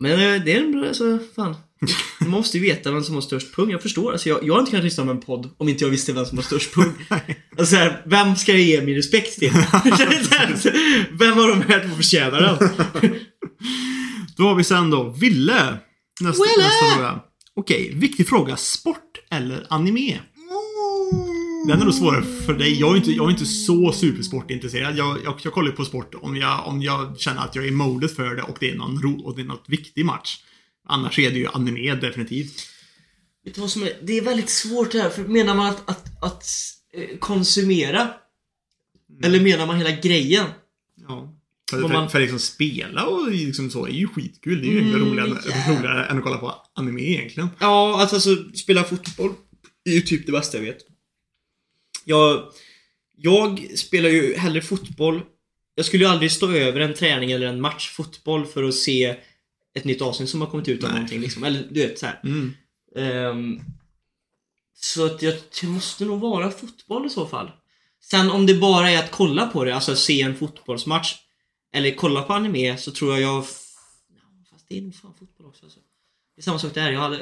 Speaker 1: Men eh, det är en bra, alltså, fan. (laughs) Man måste ju veta vem som har störst pung. Jag förstår. Alltså, jag, jag har inte kunnat lyssna på en podd om inte jag visste vem som har störst pung. (laughs) Alltså, så här, vem ska jag ge min respekt till? (laughs) vem av de här två förtjänar den?
Speaker 2: Då har vi sen då Ville. Nästa,
Speaker 1: Wille!
Speaker 2: nästa fråga. Okej, viktig fråga. Sport eller anime? Den är nog svårare för dig. Jag är inte, jag är inte så supersportintresserad. Jag, jag, jag kollar på sport om jag, om jag känner att jag är i modet för det och det är någon ro, och det är något viktig match. Annars är det ju anime definitivt.
Speaker 1: Vet du vad som är? Det är väldigt svårt det här, för menar man att, att, att eh, konsumera? Eller menar man hela grejen?
Speaker 2: Ja. För, för,
Speaker 1: man-
Speaker 2: för liksom spela och liksom så är ju skitkul. Det är ju
Speaker 1: Mm,
Speaker 2: mm, roligare,
Speaker 1: ja.
Speaker 2: roligare än att kolla på anime egentligen.
Speaker 1: Ja, alltså, alltså spela fotboll är ju typ det bästa jag vet. Jag, jag spelar ju hellre fotboll. Jag skulle ju aldrig stå över en träning eller en match fotboll för att se ett nytt avsnitt som har kommit ut av
Speaker 2: Nej.
Speaker 1: någonting liksom. Eller du vet så.
Speaker 2: Mm.
Speaker 1: Ehm, så att jag, det måste nog vara fotboll i så fall. Sen om det bara är att kolla på det, alltså se en fotbollsmatch. Eller kolla på anime så tror jag jag... Fast det är nog fan fotboll också alltså. Det är samma sak där. Jag hade,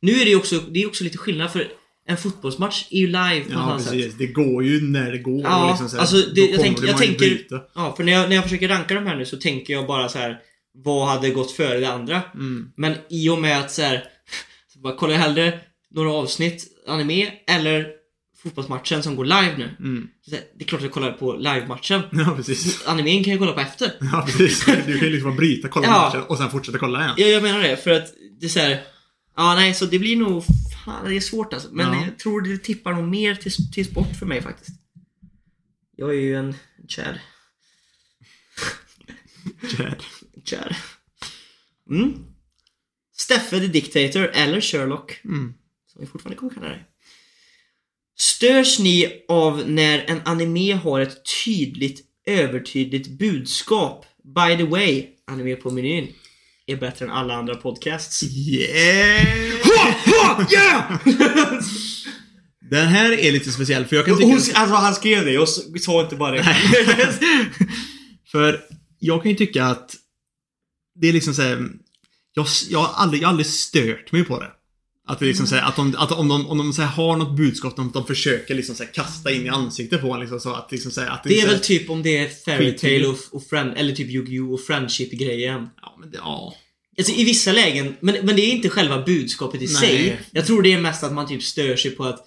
Speaker 1: nu är det ju också, det är också lite skillnad för en fotbollsmatch är ju live på
Speaker 2: Ja,
Speaker 1: annat sätt.
Speaker 2: precis. Det går ju när det går.
Speaker 1: Ja,
Speaker 2: liksom så här,
Speaker 1: alltså, det- jag
Speaker 2: det
Speaker 1: jag tänker-
Speaker 2: bryta.
Speaker 1: Ja, för när jag, när jag försöker ranka de här nu så tänker jag bara så här. Vad hade gått före det andra?
Speaker 2: Mm.
Speaker 1: Men i och med att så här, så (laughs) bara kollar jag hellre några avsnitt anime eller fotbollsmatchen som går live nu.
Speaker 2: Mm.
Speaker 1: Så här, det är klart att jag kollar på live-matchen. (laughs)
Speaker 2: Ja, precis.
Speaker 1: Animen kan jag kolla på efter. (laughs)
Speaker 2: Ja, precis. Du kan ju liksom bara bryta, kolla
Speaker 1: Ja.
Speaker 2: matchen och sen fortsätta kolla igen.
Speaker 1: Ja, jag menar det. För att det är så här. Ja, nej, så det blir nog... Fan, det är svårt alltså. Men
Speaker 2: Ja.
Speaker 1: jag tror det tippar nog mer till, till sport för mig faktiskt. Jag är ju en kär.
Speaker 2: Chad.
Speaker 1: Kär. Mm. Steffe the Dictator eller Sherlock.
Speaker 2: Mm.
Speaker 1: som vi fortfarande kommer kalla det. Störs ni av när en anime har ett tydligt, övertydligt budskap? By the way, anime på menyn är bättre än alla andra podcasts.
Speaker 2: Yeah!
Speaker 1: yeah! (laughs)
Speaker 2: Den här är lite speciell för jag kan
Speaker 3: Hon,
Speaker 2: tycka...
Speaker 3: alltså han skrev det, jag sa inte bara det. (laughs)
Speaker 2: För jag kan ju tycka att det är liksom såhär... Jag, jag, har aldrig, jag har aldrig stört mig på det. Att det liksom
Speaker 1: Mm.
Speaker 2: såhär, att, de, att om de, om de såhär har något budskap de, de försöker liksom såhär kasta in i ansiktet på en liksom så att liksom såhär, att
Speaker 1: Det är
Speaker 2: såhär-
Speaker 1: väl typ om det är Fairy
Speaker 2: Skit-
Speaker 1: Tail och, och friend, eller typ Yu-Gi-Oh! och Friendship-grejen.
Speaker 2: Ja, men det, ja.
Speaker 1: Alltså i vissa lägen, men, men det är inte själva budskapet i
Speaker 2: Nej.
Speaker 1: sig. Jag tror det är mest att man typ stör sig på att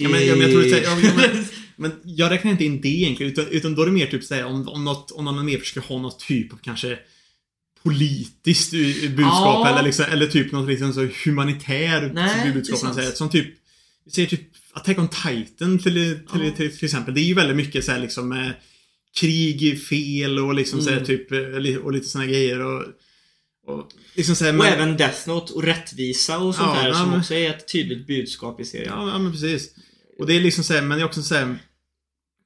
Speaker 2: Ja, men, ja, men jag tror ja, ja, men, (laughs) men jag räknar inte in det egentligen, utan, utan då är det mer typ såhär om, om något, om någon mer försöker ha något typ av kanske politiskt eh, budskap
Speaker 1: Ja.
Speaker 2: eller, liksom, eller typ något liksom så humanitär
Speaker 1: Nej,
Speaker 2: budskap. man säger. Som typ, säger typ Attack on Titan till, till,
Speaker 1: Ja.
Speaker 2: till, till, exempel. Det är ju väldigt mycket såhär liksom med krig, fel och liksom
Speaker 1: Mm.
Speaker 2: såhär typ, eh, och lite såna grejer och, och liksom såhär,
Speaker 1: Och
Speaker 2: men-
Speaker 1: även Death Note och rättvisa och sånt
Speaker 2: Ja,
Speaker 1: där som
Speaker 2: men-
Speaker 1: också är ett tydligt budskap i serien.
Speaker 2: Ja, ja men precis. Och det är liksom såhär, men det är också såhär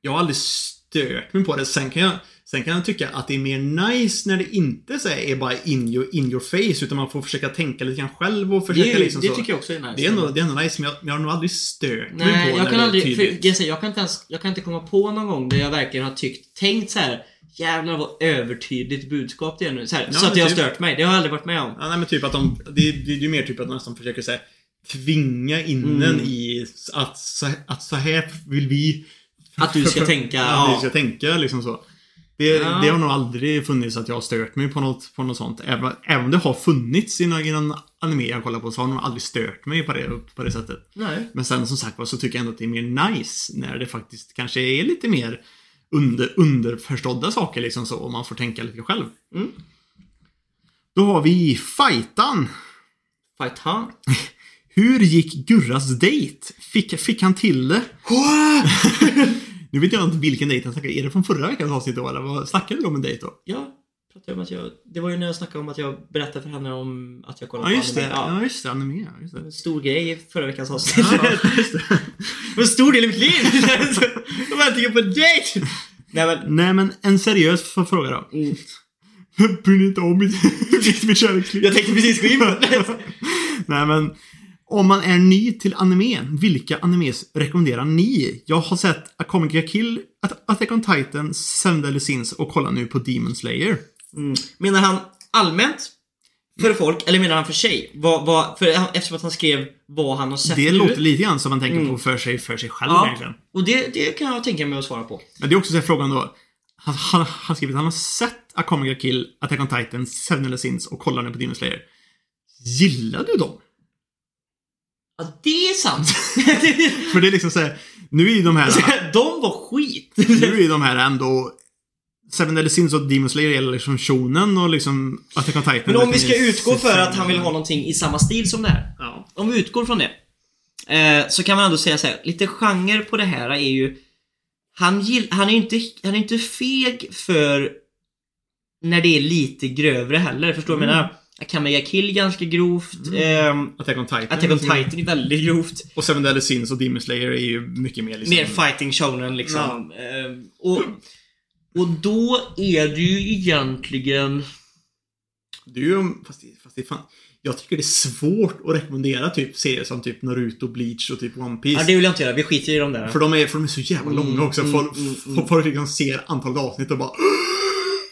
Speaker 2: Jag har aldrig stört mig på det. Sen kan jag, sen kan jag tycka att det är mer nice när det inte så är bara in your, in your face, utan man får försöka tänka lite grann själv och
Speaker 1: det
Speaker 2: försöka
Speaker 1: är,
Speaker 2: liksom
Speaker 1: det
Speaker 2: så.
Speaker 1: tycker jag också är nice.
Speaker 2: det är ändå, det är ändå nice, men jag, jag har nog aldrig stört mig
Speaker 1: Nej,
Speaker 2: på
Speaker 1: jag kan
Speaker 2: det är
Speaker 1: aldrig, för, jag, säger, jag kan inte ens, jag kan inte komma på någon gång där jag verkligen har tyckt, tänkt så här. Jävlar vad övertydligt budskap det är nu. Så, här,
Speaker 2: Ja,
Speaker 1: så att det har
Speaker 2: typ.
Speaker 1: stört mig. Det har jag aldrig varit med om.
Speaker 2: Ja, nej, men typ att de, det, det är ju mer typ att de nästan försöker säga tvinga in
Speaker 1: Mm.
Speaker 2: en i att att så här vill vi
Speaker 1: Att du ska tänka, (laughs)
Speaker 2: Att vi
Speaker 1: ja.
Speaker 2: ska tänka liksom så. Det,
Speaker 1: Ja.
Speaker 2: det har nog aldrig funnits att jag har stört mig på något, på något sånt. Även, även om det har funnits i någon, i någon anime jag kollar på så har nog aldrig stört mig på det, på det sättet.
Speaker 1: Nej.
Speaker 2: Men sen som sagt så tycker jag ändå att det är mer nice när det faktiskt kanske är lite mer under, underförstådda saker liksom så och man får tänka lite själv.
Speaker 1: Mm.
Speaker 2: Då har vi Fightan.
Speaker 1: Fight han. (laughs)
Speaker 2: Hur gick Gurras dejt? Fick, fick han till det? (laughs) nu vet jag inte vilken dejt han snackade Är det från förra veckans avsnitt då eller vad snackade du om en dejt då?
Speaker 1: Ja, pratade om att jag, det var ju när jag snackade om att jag berättade för henne om att jag kollade
Speaker 2: Ja
Speaker 1: på
Speaker 2: just det,
Speaker 1: anime. Ja.
Speaker 2: ja just det, anime, just det.
Speaker 1: Stor grej i förra veckans (laughs) avsnitt.
Speaker 2: Ja, just det.
Speaker 1: Det var en stor del i mitt liv! (laughs) De var antingen på dejt! Nej men...
Speaker 2: Nej men en seriös fråga då.
Speaker 1: Mm.
Speaker 2: Bryr ni inte om mitt kärleksliv?
Speaker 1: Jag tänkte precis gå in på det.
Speaker 2: Nej men om man är ny till anime, vilka animes rekommenderar ni? Jag har sett A Comic Ga Kill, At- Attack on Titan, Seven Deadly Sins och kollar nu på Demon Slayer.
Speaker 1: Mm. Menar han allmänt för folk, eller menar han för sig? Vad, vad, för, eftersom att han skrev vad han har sett
Speaker 2: Det
Speaker 1: nu.
Speaker 2: låter lite grann som man tänker
Speaker 1: Mm.
Speaker 2: på för sig, för sig själv
Speaker 1: Ja,
Speaker 2: egentligen.
Speaker 1: och det, det kan jag tänka mig att svara på.
Speaker 2: Men det är också så frågan då. Han han skrivit att han har sett A Comic Ga Kill, Attack on Titan, Seven Deadly Sins och kollar nu på Demon Slayer. Gillar du dem?
Speaker 1: Ja, det är sant! (laughs) (laughs)
Speaker 2: För det är liksom såhär, nu är ju de här, (laughs)
Speaker 1: De var skit!
Speaker 2: nu är ju de här ändå Seven Deadly Sins och Demon Slayer gäller liksom shonen och liksom Attack on Titan.
Speaker 1: Men om vi ska utgå för att han vill ha någonting i samma stil som det här.
Speaker 2: Ja.
Speaker 1: Om vi utgår från det. Eh, så kan man ändå säga så här, lite genre på det här är ju... Han, gill, han är inte, han är inte feg för när det är lite grövre heller. Förstår du vad jag menar? Kamega Kill ganska grovt. ehm,
Speaker 2: Attack on Titan.
Speaker 1: Attack on Titan är väldigt grovt.
Speaker 2: Och Seven Deadly Sins och Demon Slayer är ju mycket mer liksom...
Speaker 1: Mer fighting shonen liksom. Ehm, och, och då är det ju egentligen...
Speaker 2: Det är ju, fast det, fast det fan... Jag tycker det är svårt att rekommendera typ serier som typ Naruto, Bleach och typ One Piece.
Speaker 1: Ja, det vill jag inte göra. Vi skiter i de där.
Speaker 2: För de är, för de är så jävla
Speaker 1: Mm,
Speaker 2: långa också.
Speaker 1: mm,
Speaker 2: folk,
Speaker 1: mm, mm.
Speaker 2: folk liksom ser antalet avsnitt och bara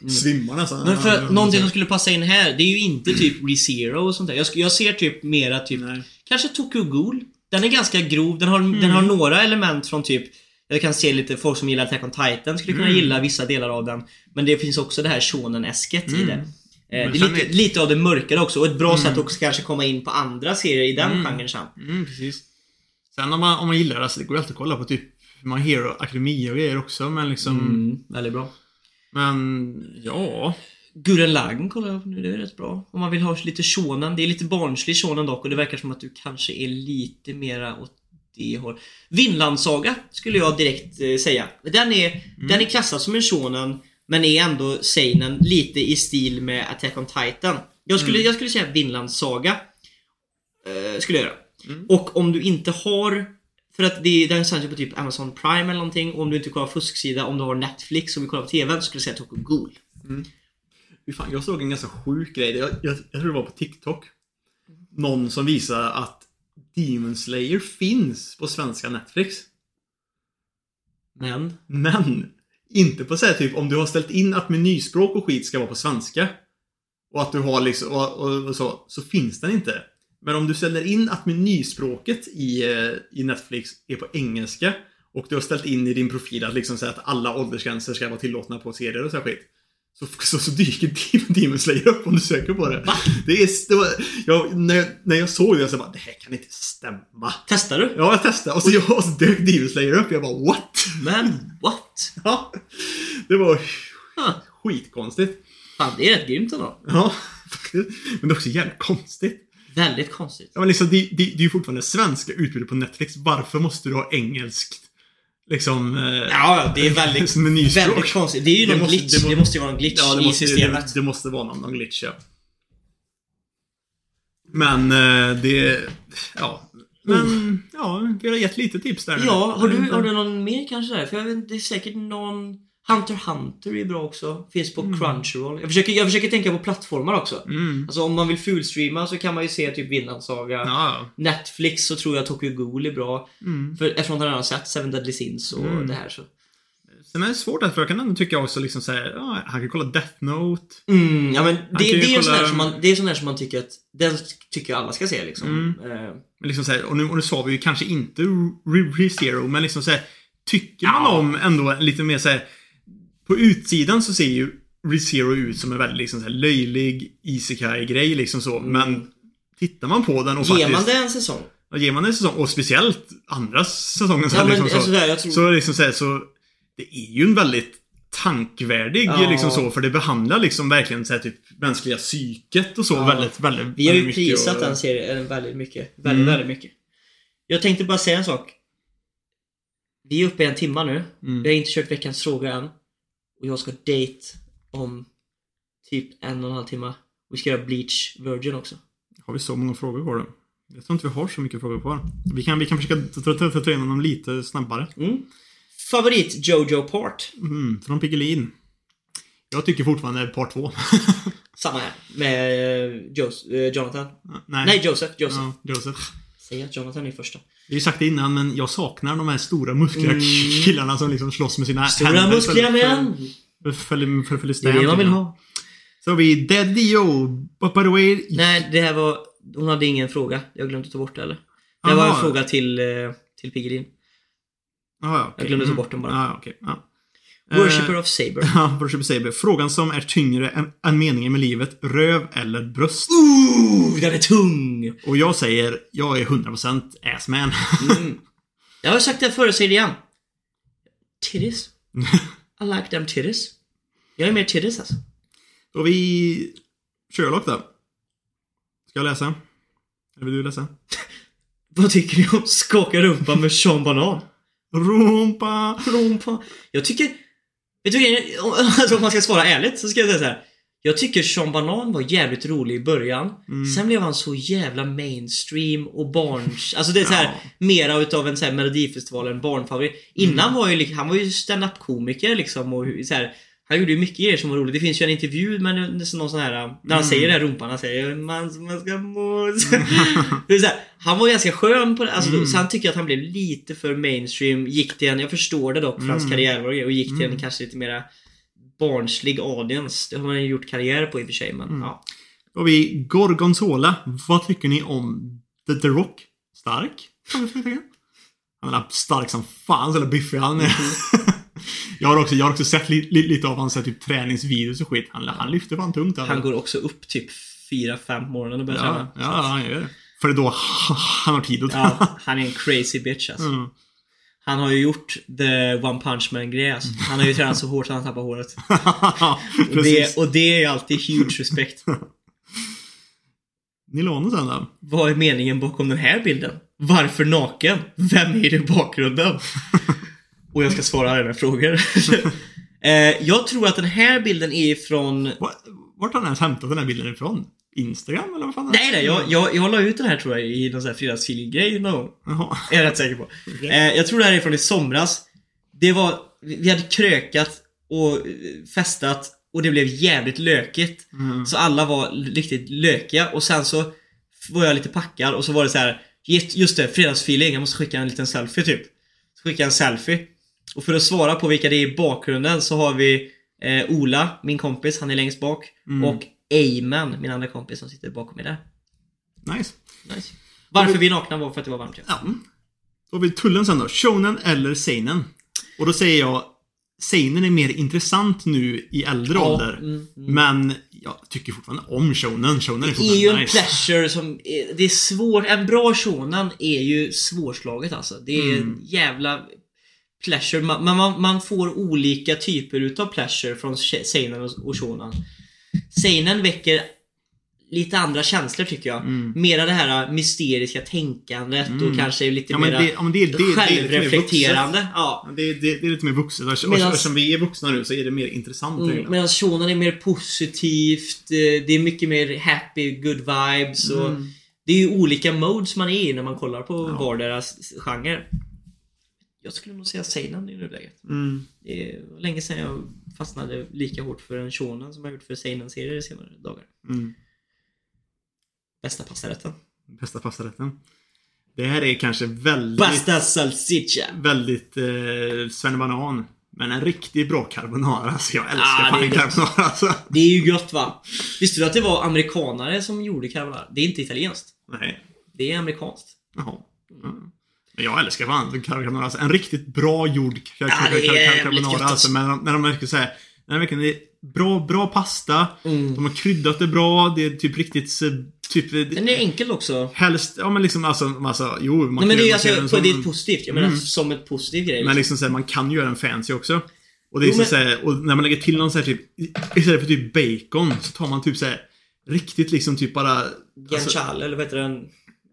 Speaker 2: svimmar nästan.
Speaker 1: Men för
Speaker 2: Ja,
Speaker 1: någonting som skulle passa in här, det är ju inte typ ReZero och sånt där. Jag, jag ser typ mera typ,
Speaker 2: Nej.
Speaker 1: kanske Tokyo Ghoul. Den är ganska grov, den har, den har några element från typ jag kan se lite folk som gillar Attack on Titan skulle kunna
Speaker 2: Mm.
Speaker 1: gilla vissa delar av den. Men det finns också det här shonen-esket i
Speaker 2: Mm.
Speaker 1: det. Eh,
Speaker 2: Men
Speaker 1: det är lite,
Speaker 2: är-
Speaker 1: lite av det mörkare också och ett bra
Speaker 2: Mm.
Speaker 1: sätt också kanske komma in på andra serier i den
Speaker 2: Mm.
Speaker 1: genren sen.
Speaker 2: Mm, precis. Sen om man, om man gillar det, alltså, det går ju alltid att kolla på typ My Hero Academia och grejer också, men liksom...
Speaker 1: Mm, väldigt bra.
Speaker 2: Men, ja.
Speaker 1: Gurren Lagann kollar jag på nu, det är rätt bra. Om man vill ha lite shonen. Det är lite barnslig shonen dock och det verkar som att du kanske är lite mera åt det håll. Vinlandsaga skulle jag direkt eh, säga. Den är, den är klassad som en shonen men är ändå seinen lite i stil med Attack on Titan. Jag skulle, jag skulle säga Vinlandssaga. Eh, skulle jag göra. Och om du inte har för att det, den sänds ju på typ Amazon Prime eller någonting. Och om du inte kollar fusksida, om du har Netflix och vill kolla på TVn så skulle jag säga Tokyo Ghoul.
Speaker 2: Fy fan, jag såg en ganska sjuk grej. Jag, jag, jag tror det var på TikTok. Någon som visade att Demon Slayer finns på svenska Netflix.
Speaker 1: Men,
Speaker 2: Men inte på så här typ om du har ställt in att menyspråk och skit ska vara på svenska. Och att du har liksom, och, och, och så, så finns den inte. Men om du ställer in att menyspråket i, eh, i Netflix är på engelska och du har ställt in i din profil att liksom säga att alla åldersgränser ska vara tillåtna på serier och så skit. Så, så, så dyker Demon- Slayer upp om du söker på det. Det är, det var, jag, när, jag, när jag såg det så bara, det här kan inte stämma.
Speaker 1: testar du?
Speaker 2: Ja, jag testade och så, jag, och så dök Demon Slayer upp. Jag bara what?
Speaker 1: Men, what? (laughs)
Speaker 2: Ja, det var
Speaker 1: Huh.
Speaker 2: skitkonstigt.
Speaker 1: Fan, det är rätt grymt ändå.
Speaker 2: Ja, faktiskt. Men det är också jävligt konstigt.
Speaker 1: Väldigt konstigt.
Speaker 2: Ja, men liksom, det, det, det är ju fortfarande svenska utbudet på Netflix. Varför måste du ha engelskt? Liksom... eh,
Speaker 1: Ja, det är väldigt, (laughs) väldigt konstigt. Det är ju
Speaker 2: Det
Speaker 1: någon
Speaker 2: måste-
Speaker 1: glitch.
Speaker 2: det
Speaker 1: Det,
Speaker 2: må-
Speaker 1: måste ju vara en glitch
Speaker 2: Ja, det
Speaker 1: i
Speaker 2: måste,
Speaker 1: systemet.
Speaker 2: det, det måste vara någon, någon glitch, ja. Men eh, det... Ja. Men, ja, vi har gett lite tips där.
Speaker 1: Ja, har du, har du någon mer kanske där? För jag vet, det är säkert någon... Hunter Hunter är bra också. Finns på Crunchyroll. Jag försöker, jag försöker tänka på plattformar också.
Speaker 2: Mm.
Speaker 1: Alltså om man vill fullstreama så kan man ju se typ Vinland Saga.
Speaker 2: Ja,
Speaker 1: Netflix så tror jag Tokyo Ghoul är bra.
Speaker 2: mm.
Speaker 1: För eftersom redan har sett Seven Deadly Sins och
Speaker 2: Mm.
Speaker 1: det här så.
Speaker 2: Sen är det svårt att för jag kan ändå tycka också liksom säga, ja, han kan kolla Death Note.
Speaker 1: Mm, ja men det,
Speaker 2: ju
Speaker 1: det är sån
Speaker 2: kolla-
Speaker 1: där som man, det är sån där som man tycker att, den tycker alla ska se liksom.
Speaker 2: Mm.
Speaker 1: Eh,
Speaker 2: Men liksom så här, och, nu, och nu sa vi ju kanske inte Re- ReZero, men liksom så här, tycker man
Speaker 1: Ja.
Speaker 2: om ändå lite mer så här, På utsidan så ser ju ReZero ut som en väldigt liksom så här, löjlig isekai-grej liksom så, men tittar man på den och
Speaker 1: ger
Speaker 2: faktiskt...
Speaker 1: man det en säsong?
Speaker 2: Ja, ger man en säsong, och speciellt andra säsongen så,
Speaker 1: Ja
Speaker 2: här,
Speaker 1: men
Speaker 2: liksom, så,
Speaker 1: alltså där, tror...
Speaker 2: så, liksom, så, här, så Det är ju en väldigt tankvärdig
Speaker 1: Ja.
Speaker 2: liksom så, för det behandlar liksom verkligen så här, typ mänskliga psyket och så
Speaker 1: Ja.
Speaker 2: väldigt, väldigt
Speaker 1: Vi har ju prisat
Speaker 2: och-
Speaker 1: den serien väldigt mycket. Väldigt,
Speaker 2: Mm.
Speaker 1: väldigt mycket. Jag tänkte bara säga en sak. Vi är uppe i en timma nu.
Speaker 2: Mm.
Speaker 1: Vi har inte kört veckans fråga än. Och jag ska date om typ en och en halv timme. Vi ska göra Bleach Virgin också.
Speaker 2: Har vi så många frågor kvar då? Jag tror inte vi har så mycket frågor kvar. Vi kan, vi kan försöka ta- igenom dem lite snabbare.
Speaker 1: Mm. Favorit Jojo Part?
Speaker 2: Mm, från Piggelin. Jag tycker fortfarande part två. (laughs)
Speaker 1: Samma här. Med eh, Jos- eh, Jonathan.
Speaker 2: Nej.
Speaker 1: Nej, Joseph. Joseph.
Speaker 2: Ja, Joseph.
Speaker 1: Säg att Jonathan är första.
Speaker 2: Vi har ju sagt det innan, men jag saknar de här stora muskliga
Speaker 1: Mm.
Speaker 2: killarna som liksom slåss med sina
Speaker 1: Stora
Speaker 2: händer.
Speaker 1: muskliga
Speaker 2: för-
Speaker 1: män!
Speaker 2: För, för, för, för, för
Speaker 1: Det är det man vill ha.
Speaker 2: Så har vi Dead Dio. But by the way...
Speaker 1: Nej, det här var... Hon hade ingen fråga. Jag glömde ta bort det eller? Det var en fråga till, eh, till Piggelin.
Speaker 2: Ah, ja, okej.
Speaker 1: Jag glömde ta
Speaker 2: Mm.
Speaker 1: bort den bara.
Speaker 2: Ah, okej. Ja.
Speaker 1: Worshipper of Saber. (laughs)
Speaker 2: Ja, Worshipper Saber. Frågan som är tyngre än, än meningen med livet. Röv eller bröst?
Speaker 1: Ooh, den är tung!
Speaker 2: Och jag säger, jag är 100% assman.
Speaker 1: Mm. (laughs) Jag har sagt det förr, säger det igen. Titties. (laughs) I like them titties. Jag är mer titties alltså.
Speaker 2: Och vi... Sherlock då? Ska jag läsa? Eller vill du läsa?
Speaker 1: Vad tycker ni om skaka rumpa med Sean Banan?
Speaker 2: Rumpa!
Speaker 1: Rumpa. Jag tycker... Vet du? Om- (laughs) alltså, om man ska svara ärligt så ska jag säga så här. Jag tycker Sean Banan var jävligt rolig i början.
Speaker 2: Mm.
Speaker 1: Sen blev han så jävla mainstream och barns... (laughs) Alltså det är så här,
Speaker 2: Ja.
Speaker 1: mera utav en så här Melodifestivalen barnfavorit. Innan var ju han var ju stand-up komiker liksom och så här, Han gjorde ju mycket grejer som var roligt. Det finns ju en intervju med en- någon sån här... När han
Speaker 2: Mm.
Speaker 1: säger det här rumpan, han säger man man ska må... (laughs) så här, Han var ganska skön på det. Alltså,
Speaker 2: Mm.
Speaker 1: Sen tycker jag att han blev lite för mainstream. Gick till en, jag förstår det dock för hans
Speaker 2: Mm.
Speaker 1: karriär var och gick till en
Speaker 2: Mm.
Speaker 1: kanske lite mera barnslig audience. Det har han ju gjort karriär på i och för sig men
Speaker 2: Mm.
Speaker 1: ja.
Speaker 2: Och vi Gorgonzola. Vad tycker ni om The, The Rock? Stark? Han är stark som fan, så jävla biffig han är. Jag, har också, jag har också sett li, li, lite av hans typ, träningsvideos och skit. Han, han lyfter fan tungt. alltså.
Speaker 1: Han går också upp typ 4-5 på morgonen och börjar
Speaker 2: ja,
Speaker 1: träna.
Speaker 2: ja, han gör det. För det är då (laughs) han har tid att
Speaker 1: Ja, han är en crazy bitch alltså.
Speaker 2: Mm.
Speaker 1: Han har ju gjort the one punch man grej alltså. Han har ju tränat så hårt att han tappar håret. (laughs) Och det, och det är alltid huge respekt. (laughs)
Speaker 2: Nylon sen då?
Speaker 1: Vad är meningen bakom den här bilden? Varför naken? Vem är det i bakgrunden? Och jag ska svara alla era frågor. (laughs) eh, jag tror att den här bilden är från...
Speaker 2: Va- Vart har han ens hämtat den här bilden ifrån? Instagram eller vad fan är det?
Speaker 1: Nej, nej, jag, jag, jag la ut den här tror jag i någon sån här fredagsfilm-grej någon gång. Är jag rätt säker på. Eh, jag tror det här är från i somras. Det var, vi hade krökat och festat och det blev jävligt lökigt.
Speaker 2: Mm.
Speaker 1: Så alla var riktigt lökiga och sen så var jag lite packad och så var det så här. Just just det, fredagsfeeling. Jag måste skicka en liten selfie typ. Så skickade jag en selfie. Och för att svara på vilka det är i bakgrunden så har vi eh, Ola, min kompis, han är längst bak.
Speaker 2: Mm.
Speaker 1: Och Eyman, min andra kompis som sitter bakom mig där.
Speaker 2: Nice.
Speaker 1: Nice. Varför vi är nakna var för att det var varmt ja.
Speaker 2: Ja. Då har vi tullen sen då. Shonen eller seinen? Och då säger jag Seinen är mer intressant nu i äldre
Speaker 1: Ja,
Speaker 2: ålder.
Speaker 1: mm, mm.
Speaker 2: Men jag tycker fortfarande om shonen. Shonen är
Speaker 1: Det är
Speaker 2: fortfarande
Speaker 1: ju en
Speaker 2: nice.
Speaker 1: pleasure som... är- Det är svårt. En bra shonen är ju svårslaget alltså. Det är
Speaker 2: Mm.
Speaker 1: en jävla pleasure. Man, man, man får olika typer utav pleasure från seinen och, och shonen. Seinen väcker lite andra känslor tycker jag.
Speaker 2: Mm.
Speaker 1: Mera det här mysteriska tänkandet och kanske lite
Speaker 2: Ja men
Speaker 1: mera
Speaker 2: det, ja, det, är mer
Speaker 1: självreflekterande.
Speaker 2: Det, det, är lite mer vuxet. Och
Speaker 1: Medans-
Speaker 2: eftersom vi är vuxna nu så är det mer intressant.
Speaker 1: Mm. Medan shonen är mer positivt, eh, det är mycket mer happy, good vibes och
Speaker 2: Mm.
Speaker 1: Det är ju olika modes man är i när man kollar på
Speaker 2: Ja.
Speaker 1: vardera genre. Jag skulle nog säga seinen i nuläget.
Speaker 2: Mm.
Speaker 1: Det var länge sedan jag fastnade lika hårt för en shonen som jag gjort för seinen-serier i senare dagar.
Speaker 2: Mm.
Speaker 1: Bästa pastarätten.
Speaker 2: Bästa pastarätten. Det här är kanske väldigt,
Speaker 1: Pasta salsiccia!
Speaker 2: väldigt eh, svennebanan. Men en riktigt bra carbonara. Alltså jag älskar
Speaker 1: Ah,
Speaker 2: fan
Speaker 1: gött.
Speaker 2: carbonara alltså.
Speaker 1: Det är ju gött va? Visste du att det var amerikanare som gjorde carbonara? Det är inte italienskt.
Speaker 2: Nej.
Speaker 1: Det är amerikanskt.
Speaker 2: Jaha. Mm. Jag älskar fan carbonara. Alltså, en riktigt bra gjord carbonara. Alltså,
Speaker 1: alltså.
Speaker 2: men när de verkligen säger när de verkligen är bra, bra pasta.
Speaker 1: Mm.
Speaker 2: De har kryddat det bra. Det är typ riktigt eh, typ
Speaker 1: Den är enkel också.
Speaker 2: Helst, ja men liksom alltså, alltså jo man
Speaker 1: Nej men det är alltså, på, det är positivt. Jag menar
Speaker 2: Mm.
Speaker 1: som ett positiv grej.
Speaker 2: Men
Speaker 1: Liksom.
Speaker 2: liksom såhär, man kan göra en fancy också. Och det är
Speaker 1: Jo,
Speaker 2: så
Speaker 1: men-
Speaker 2: såhär, och när man lägger till någon såhär typ, istället för typ bacon så tar man typ såhär riktigt liksom typ bara... Alltså,
Speaker 1: Guanciale, eller vad heter den?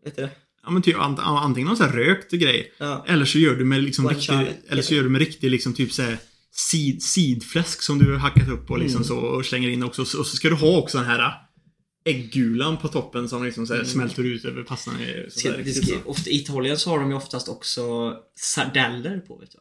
Speaker 1: Vad heter det?
Speaker 2: Ja men typ ant, antingen någon sån här rökt grej.
Speaker 1: Ja.
Speaker 2: Eller så gör du med liksom
Speaker 1: Guanciale,
Speaker 2: riktig, eller så
Speaker 1: heter
Speaker 2: gör du med riktig liksom typ såhär sid, sidfläsk som du har hackat upp och liksom
Speaker 1: Mm.
Speaker 2: så och slänger in också. Och så ska du ha också den här äggulan på toppen som liksom såhär smälter ut över pastan.
Speaker 1: Ofta, I Italien så har de ju oftast också sardeller på vet du?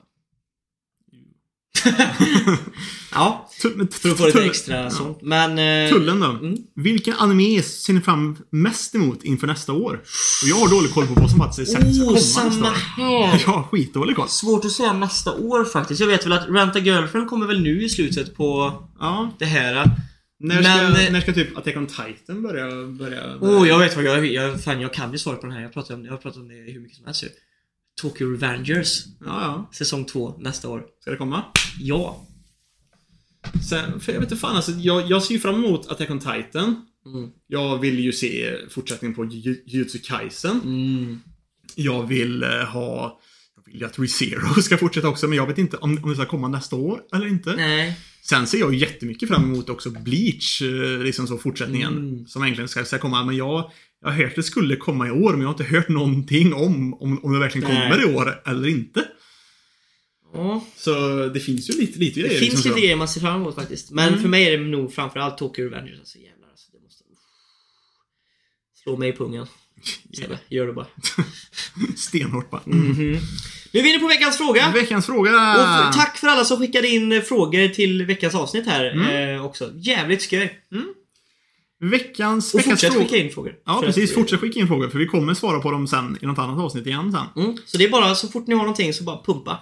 Speaker 1: (laughs) ja, för att få lite extra
Speaker 2: ja.
Speaker 1: sånt. Men... eh,
Speaker 2: Tullen då?
Speaker 1: Mm.
Speaker 2: Vilken anime ser ni fram mest emot inför nästa år? Och jag har dålig koll på vad som faktiskt är
Speaker 1: Oh,
Speaker 2: komma
Speaker 1: samma
Speaker 2: nästa år.
Speaker 1: här! (laughs)
Speaker 2: Jag har skitdålig koll.
Speaker 1: Svårt att säga nästa år faktiskt. Jag vet väl att Rent a Girlfriend kommer väl nu i slutet på
Speaker 2: Ja.
Speaker 1: det här.
Speaker 2: När ska,
Speaker 1: Men, eh,
Speaker 2: när ska typ Attack on Titan börja... börja
Speaker 1: Oh, jag vet vad jag, jag, fan, jag kan ju svaret på den här. Jag pratar om, jag om det hur mycket som helst ju. Tokyo Revengers,
Speaker 2: Ja, ja.
Speaker 1: säsong 2 nästa år.
Speaker 2: Ska det komma?
Speaker 1: Ja.
Speaker 2: Sen, för jag vet inte fan alltså, jag, jag ser ju fram emot Attack on Titan.
Speaker 1: Mm.
Speaker 2: Jag vill ju se fortsättningen på Ju- Jujutsu Kaisen.
Speaker 1: Mm.
Speaker 2: Jag vill eh, ha... Jag vill ju att ReZero (laughs) ska fortsätta också, men jag vet inte om, om det ska komma nästa år eller inte.
Speaker 1: Nej.
Speaker 2: Sen ser jag jättemycket fram emot också Bleach, eh, liksom så fortsättningen.
Speaker 1: Mm.
Speaker 2: Som egentligen ska, ska komma. Men jag, jag har hört att det skulle komma i år, men jag har inte hört någonting om, om, om det verkligen
Speaker 1: Nej.
Speaker 2: kommer i år eller inte.
Speaker 1: Ja.
Speaker 2: Så det finns ju lite, lite
Speaker 1: Det
Speaker 2: grejer.
Speaker 1: finns
Speaker 2: liksom
Speaker 1: lite grejer man ser fram emot faktiskt. Men
Speaker 2: Mm.
Speaker 1: för mig är det nog framförallt Tokyo Revengers. Alltså jävlar alltså. Det måste... Slå mig i pungen. (laughs) Sebbe, gör det bara. (laughs)
Speaker 2: Stenhårt bara.
Speaker 1: Mhm. Nu är vi inne på veckans fråga.
Speaker 2: Veckans fråga!
Speaker 1: Och tack för alla som skickade in frågor till veckans avsnitt här
Speaker 2: Mm.
Speaker 1: eh, också. Jävligt skoj.
Speaker 2: Veckans,
Speaker 1: Och
Speaker 2: veckans
Speaker 1: fortsätt
Speaker 2: fråga.
Speaker 1: skicka in frågor.
Speaker 2: Ja, precis. Fortsätt skicka in frågor, för vi kommer svara på dem sen i något annat avsnitt igen sen.
Speaker 1: Mm. Så det är bara så fort ni har någonting så bara pumpa.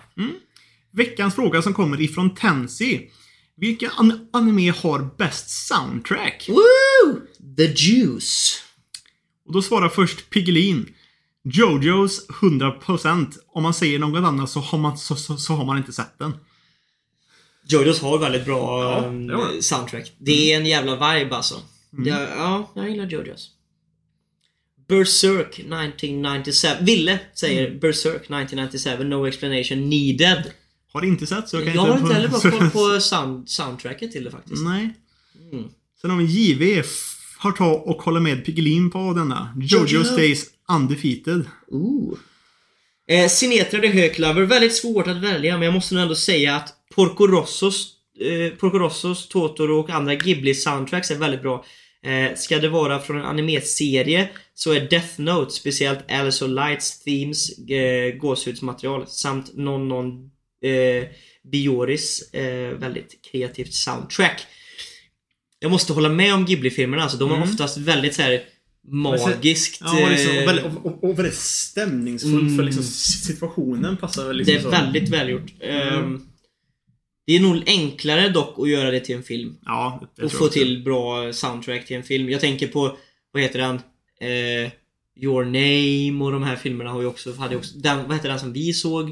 Speaker 2: Veckans fråga som kommer ifrån Tensi. Vilka an anime har bäst soundtrack?
Speaker 1: Woo! The Juice.
Speaker 2: Och då svarar först Piggelin. Jojos 100%. Om man säger något annat så har man, så, så, så har man inte sett den.
Speaker 1: Jojos har väldigt bra
Speaker 2: Ja, det det.
Speaker 1: soundtrack. Det är en jävla vibe alltså.
Speaker 2: Mm.
Speaker 1: Det, ja, jag gillar Jojos. Berserk 1997. Ville säger
Speaker 2: Mm.
Speaker 1: Berserk 1997, no explanation needed.
Speaker 2: Har inte sett så jag
Speaker 1: Jag,
Speaker 2: kan
Speaker 1: har
Speaker 2: inte...
Speaker 1: inte heller bara koll på (laughs) sound, soundtracket till det faktiskt.
Speaker 2: Nej.
Speaker 1: Mm.
Speaker 2: Sen har vi JV. Har ta och håller med Piggelin på denna. Jojo
Speaker 1: Jojo.
Speaker 2: stays undefeated.
Speaker 1: Ooh. Eh, Sinetra the Höklover, väldigt svårt att välja men jag måste nog ändå säga att Porco Rossos, eh, Porco Rossos, Totoro och andra Ghibli soundtracks är väldigt bra. Eh, ska det vara från en animeserie så är Death Note, speciellt Alice of Lights Themes, eh, gåshudsmaterial samt någon, någon eh, Bioris eh, väldigt kreativt soundtrack. Jag måste hålla med om Ghibli-filmerna alltså. De har
Speaker 2: Mm.
Speaker 1: oftast väldigt så här magiskt...
Speaker 2: Ja, liksom, och,
Speaker 1: eh,
Speaker 2: väldigt, och, och, och väldigt stämningsfullt
Speaker 1: Mm.
Speaker 2: för liksom, situationen passar väl liksom
Speaker 1: det är
Speaker 2: så.
Speaker 1: väldigt välgjort. Ehm, det är nog enklare dock att göra det till en film.
Speaker 2: Ja, det, det
Speaker 1: och få till bra soundtrack till en film. Jag tänker på, vad heter den? Eh, Your Name och de här filmerna har ju också, hade också den, vad heter den som vi såg?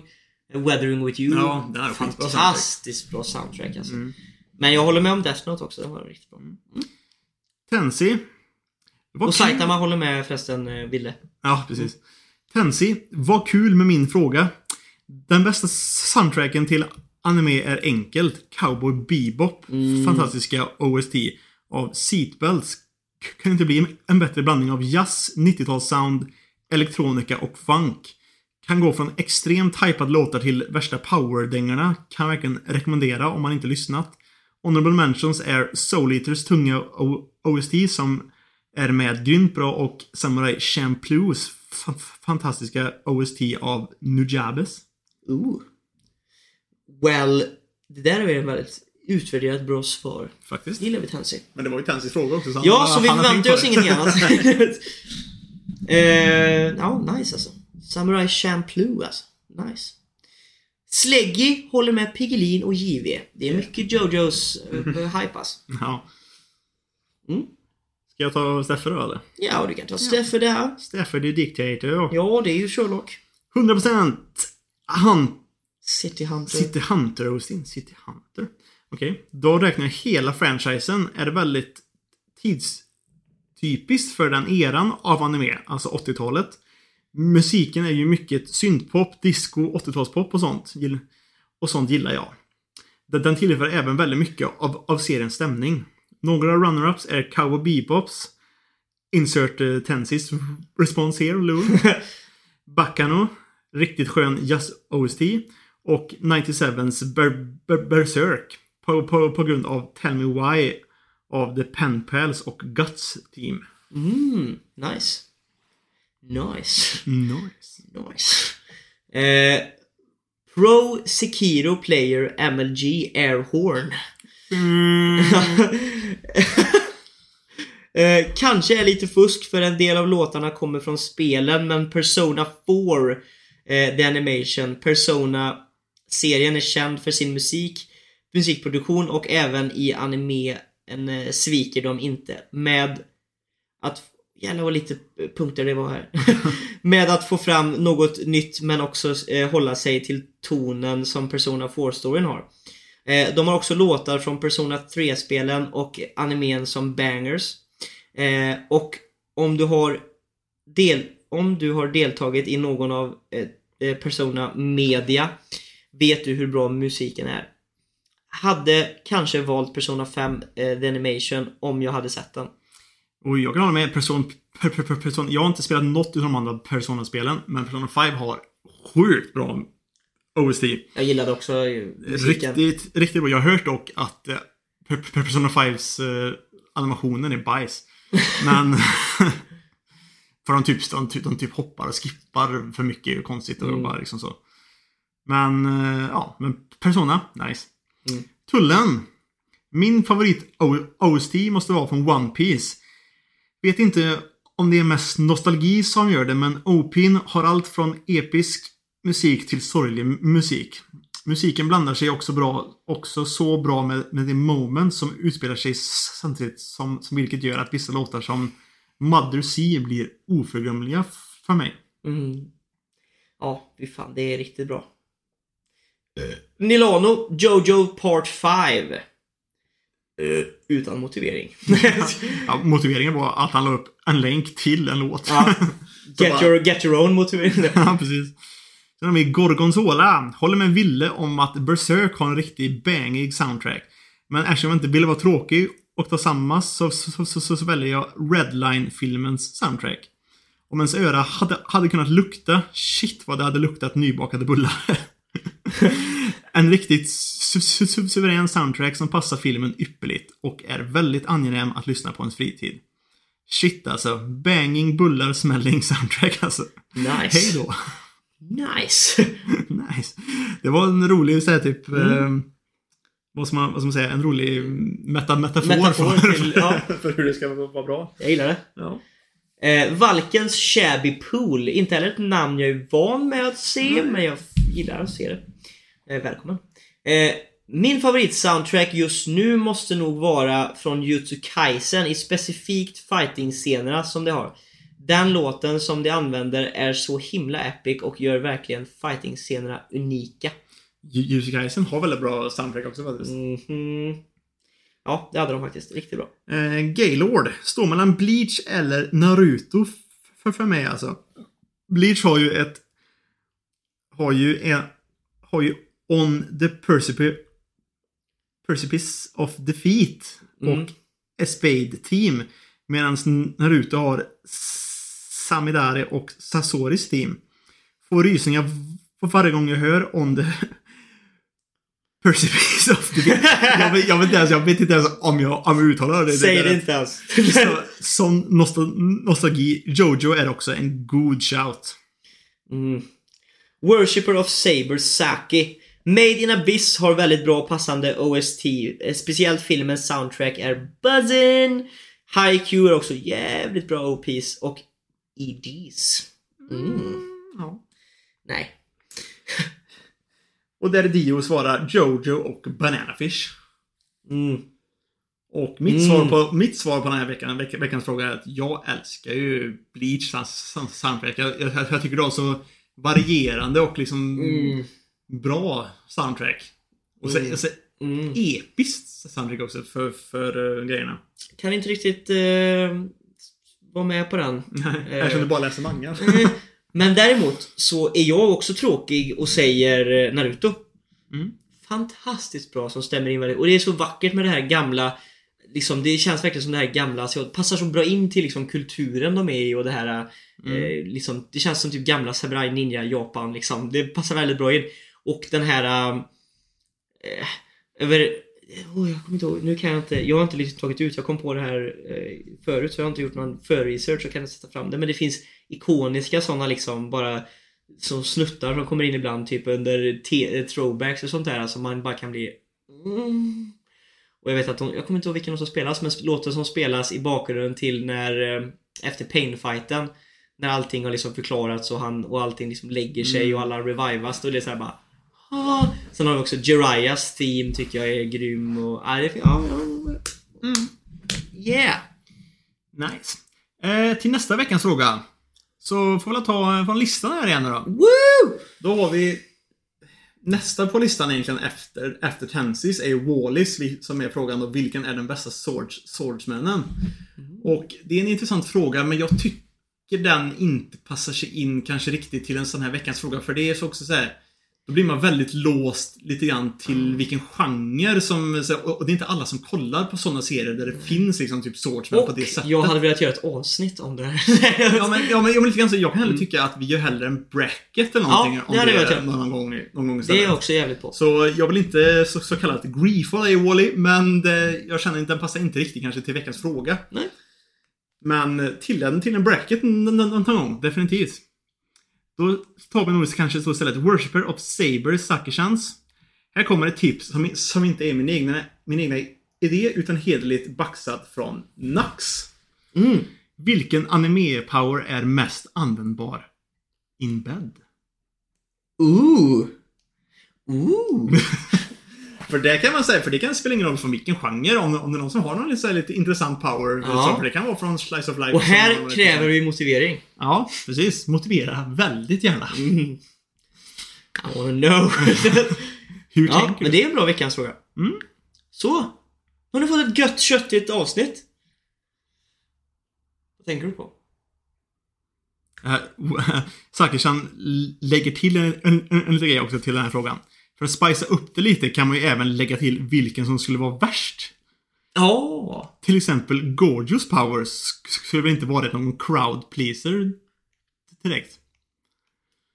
Speaker 1: Eh, Weathering With You.
Speaker 2: Ja, skitbra soundtrack.
Speaker 1: Fantastiskt bra soundtrack alltså.
Speaker 2: Mm.
Speaker 1: Men jag håller med om Death Note också, den var riktigt bra.
Speaker 2: Tensi. Vad
Speaker 1: Och
Speaker 2: kul-
Speaker 1: Saitama håller med förresten, eh, Ville.
Speaker 2: Ja, precis. Tensi, vad kul med min fråga. Den bästa soundtracken till anime är enkelt. Cowboy Bebop. Fantastiska OST av Seatbelts. Kan inte bli en bättre blandning av jazz, 90-talssound, elektronika och funk. Kan gå från extremt hypad låtar till värsta powerdängorna. Kan verkligen rekommendera om man inte lyssnat. Honorable mentions är Soul Eaters tunga OST som är med grymt bra och Samurai Champloo's fa- fantastiska OST av Nujabes.
Speaker 1: Ooh. Well, det där är ett väldigt utvärderat bra svar.
Speaker 2: Faktiskt.
Speaker 1: Det gillar vi Tansy.
Speaker 2: Men det var ju Tensis fråga också. han-
Speaker 1: Ja, så vi förväntar oss ingenting annat. (laughs) (laughs) eh, ja, nice alltså. Samurai Champloo alltså. Nice. Sleggy håller med Piggelin och JV. Det är mycket Jojos uh, hype alltså.
Speaker 2: Ja.
Speaker 1: Mm.
Speaker 2: Ska jag ta Steffe då eller?
Speaker 1: Ja, du kan ta Steffe där.
Speaker 2: Steffe the Dictator.
Speaker 1: Ja, det är ju Sherlock.
Speaker 2: 100% Han
Speaker 1: City Hunter.
Speaker 2: City Hunter och sin City Hunter. Okej, då räknar jag hela franchisen. Är det väldigt tidstypiskt för den eran av anime, alltså 80-talet. Musiken är ju mycket syntpop, disco, 80-talspop och sånt. Och sånt gillar jag. Den- Den tillför även väldigt mycket av, av seriens stämning. Några runner-ups är Cowboy Bebops, Insert uh, Tensis Response here, Lou. (laughs) Baccano, riktigt skön jazz-OST. Och 97s Ber- Ber- Berserk. På, på, på grund av Tell Me Why av The Pen Pals och Guts Team.
Speaker 1: Mm, nice. Nice.
Speaker 2: Nice.
Speaker 1: Nice. Eh, Pro Sekiro Player MLG Airhorn. (laughs) eh, kanske är lite fusk för en del av låtarna kommer från spelen men Persona 4 eh, The Animation Serien är känd för sin musik, musikproduktion och även i anime en, eh, sviker de inte med att Jävlar vad lite punkter det var här. (laughs) med att få fram något nytt men också eh, hålla sig till tonen som Persona 4-storyn har. Eh, de har också låtar från Persona 3-spelen och animen som bangers. Eh, och om du har del, om du har deltagit i någon av eh, eh Persona Media vet du hur bra musiken är. Hade kanske valt Persona 5 eh, The Animation om jag hade sett den.
Speaker 2: Och jag kan hålla med person, per, per, per, person. Jag har inte spelat något av de andra Persona-spelen, men Persona 5 har sjukt bra OST.
Speaker 1: Jag gillade också eh, musiken.
Speaker 2: Riktigt, riktigt bra. Jag har hört dock att eh, per, per Persona 5s eh, animationen är bajs. (laughs) Men... (laughs) för de typ, de, de typ hoppar och skippar för mycket och konstigt och
Speaker 1: Mm.
Speaker 2: bara liksom så. Men, eh, ja. Men Persona, nice.
Speaker 1: Mm.
Speaker 2: Tullen. Min favorit OST måste vara från One Piece. Vet inte om det är mest nostalgi som gör det, men OP'n har allt från episk musik till sorglig musik. Musiken blandar sig också bra, också så bra med, med det moment som utspelar sig samtidigt som, som vilket gör att vissa låtar som Mother Sea blir oförglömliga för mig.
Speaker 1: Mm. Ja, fy fan, det är riktigt bra. Nilano, Jojo Part 5. Eh, utan motivering. (laughs)
Speaker 2: Ja, motiveringen var att han la upp en länk till en låt.
Speaker 1: ja. (laughs) Get, your, get your own motivering. (laughs)
Speaker 2: Ja, precis. Sen har vi Gorgonzola. Håller med Ville om att Berserk har en riktigt bangig soundtrack. Men eftersom jag inte ville vara tråkig och ta samma så, så, så, så, så väljer jag Redline-filmens soundtrack. Om ens öra hade, hade kunnat lukta, shit vad det hade luktat nybakade bullar. (laughs) En riktigt su su su suverän soundtrack som passar filmen ypperligt och är väldigt angenäm att lyssna på ens fritid. Shit alltså. Banging, bullar, smälling soundtrack alltså.
Speaker 1: Nice.
Speaker 2: Hej då.
Speaker 1: Nice. (laughs)
Speaker 2: nice. Det var en rolig så här, typ...
Speaker 1: Mm.
Speaker 2: Eh, vad, ska man, vad ska man säga? En rolig meta metafor,
Speaker 1: Metafor
Speaker 2: för, (laughs)
Speaker 1: till- ja.
Speaker 2: för hur det ska vara bra.
Speaker 1: Jag gillar det.
Speaker 2: Ja.
Speaker 1: Eh, Valkens Shabby Pool. Inte heller ett namn jag är van med att se, men jag gillar att se det. Eh, välkommen. Eh, min favorit-soundtrack just nu måste nog vara från Jutsu Kaisen i specifikt fighting-scenerna som det har. Den låten som de använder är så himla epic och gör verkligen fighting-scenerna unika.
Speaker 2: Jussi Kaisen har väldigt bra soundtrack också faktiskt.
Speaker 1: Mhm. Ja, det hade de faktiskt. Riktigt bra.
Speaker 2: Eh, Gaylord. Står mellan Bleach eller Naruto för, för mig alltså. Bleach har ju ett... Har ju en... Har ju On the Precipice... Precipice of Defeat.
Speaker 1: Mm.
Speaker 2: Och A Spade Team. Medan Naruto har Samidare och Sasoris team. Får rysningar varje gång jag hör On the (laughs) Precipice of Defeat. jag, vet, jag, vet inte ens, jag vet inte ens om jag, om jag uttalar det.
Speaker 1: Säg
Speaker 2: det,
Speaker 1: det inte ens. (laughs)
Speaker 2: som nostal- nostalgi, Jojo är också en god shout.
Speaker 1: Mm. Worshipper of Saber Saki. Made in Abyss har väldigt bra passande OST. Eh, Speciellt filmens soundtrack är buzzin. Haikyuu är också jävligt bra OPs och EDs. Mm.
Speaker 2: Ja.
Speaker 1: Nej.
Speaker 2: Och där Dio svarar Jojo och Bananafish.
Speaker 1: Mm.
Speaker 2: Och mitt,
Speaker 1: Mm.
Speaker 2: svar på, mitt svar på den här veckan, veck, veckans fråga är att jag älskar ju Bleach soundtrack. Jag, jag, jag tycker det är så varierande och liksom
Speaker 1: Mm.
Speaker 2: Bra soundtrack. Och så,
Speaker 1: Mm.
Speaker 2: så
Speaker 1: Mm.
Speaker 2: episkt soundtrack också för, för uh, grejerna.
Speaker 1: Kan inte riktigt eh, vara med på den. (laughs)
Speaker 2: Jag känner bara läser manga. (laughs)
Speaker 1: Eh, Men däremot så är jag också tråkig och säger eh, Naruto.
Speaker 2: Mm.
Speaker 1: Fantastiskt bra som stämmer in väldigt. Och det är så vackert med det här gamla Liksom, det känns verkligen som det här gamla, så passar så bra in till liksom, kulturen de är i och det här eh, liksom, Det känns som typ gamla Samurai Ninja Japan liksom. Det passar väldigt bra in. Och den här eh, över oh, jag kommer inte ihåg, nu kan jag inte, jag har inte liksom tagit ut, jag kom på det här eh, förut så jag har inte gjort någon förresearch och kan inte sätta fram det men det finns ikoniska sådana liksom bara som snuttar som kommer in ibland typ under eh, throwbacks och sånt där alltså man bara kan bli mm. Och jag vet att de, jag kommer inte ihåg vilken som spelas men låten som spelas i bakgrunden till när eh, efter painfighten när allting har liksom förklarats och, han, och allting liksom lägger sig och alla revivas är det så här bara ah. Sen har vi också Jiraias theme tycker jag är grym och ah, det, ja, mm. Yeah!
Speaker 2: Nice. Eh, till nästa veckans fråga. Så får vi väl ta från listan här igen då.
Speaker 1: Woo!
Speaker 2: Då har vi Nästa på listan egentligen efter, efter Tensis är ju Wallis som är frågan då vilken är den bästa swords, swordsmannen? Och det är en intressant fråga men jag tycker den inte passar sig in kanske riktigt till en sån här veckans fråga för det är så också så här. Då blir man väldigt låst lite grann till vilken genre som... Och det är inte alla som kollar på sådana serier där det finns liksom typ swordsman på det sättet.
Speaker 1: jag hade velat göra ett avsnitt om det här. (laughs)
Speaker 2: Ja men, ja, men, ja, men lite grann så, jag kan hellre tycka att vi gör hellre en bracket eller någonting
Speaker 1: Ja,
Speaker 2: om
Speaker 1: det hade jag
Speaker 2: det
Speaker 1: velat göra.
Speaker 2: någon gång, någon gång
Speaker 1: det är
Speaker 2: istället.
Speaker 1: också jävligt på.
Speaker 2: Så jag vill inte så, så kallat griefall dig Wally, men det, jag känner att den passar inte riktigt kanske till veckans fråga.
Speaker 1: Nej.
Speaker 2: Men till den till en bracket någon gång, definitivt. Då tar vi nog kanske så istället Worshipper of Saber Sakishans. Här kommer ett tips som, som inte är min egna, min egna idé utan hederligt baxad från Nax.
Speaker 1: Mm.
Speaker 2: Vilken anime-power är mest användbar? In bed.
Speaker 1: Ooh! Ooh! (laughs)
Speaker 2: För det kan man säga, för det kan spela ingen roll från vilken genre. Om, om det är någon som har någon lite, här lite intressant power.
Speaker 1: Ja.
Speaker 2: Så, det kan vara från Slice of Life.
Speaker 1: Och här kräver vi motivering.
Speaker 2: Ja, precis. Motivera väldigt gärna.
Speaker 1: Mm. I wanna know.
Speaker 2: Hur
Speaker 1: ja,
Speaker 2: tänker
Speaker 1: men
Speaker 2: du?
Speaker 1: det är en bra veckans fråga.
Speaker 2: Mm.
Speaker 1: Så. Har ni fått ett gött köttigt avsnitt? Vad tänker du på?
Speaker 2: Uh, (laughs) Sakishan lägger till en, en, en, en grej också till den här frågan. För att spicea upp det lite kan man ju även lägga till vilken som skulle vara värst.
Speaker 1: Ja.
Speaker 2: Till exempel Gorgeous Powers skulle väl inte vara någon crowd pleaser direkt.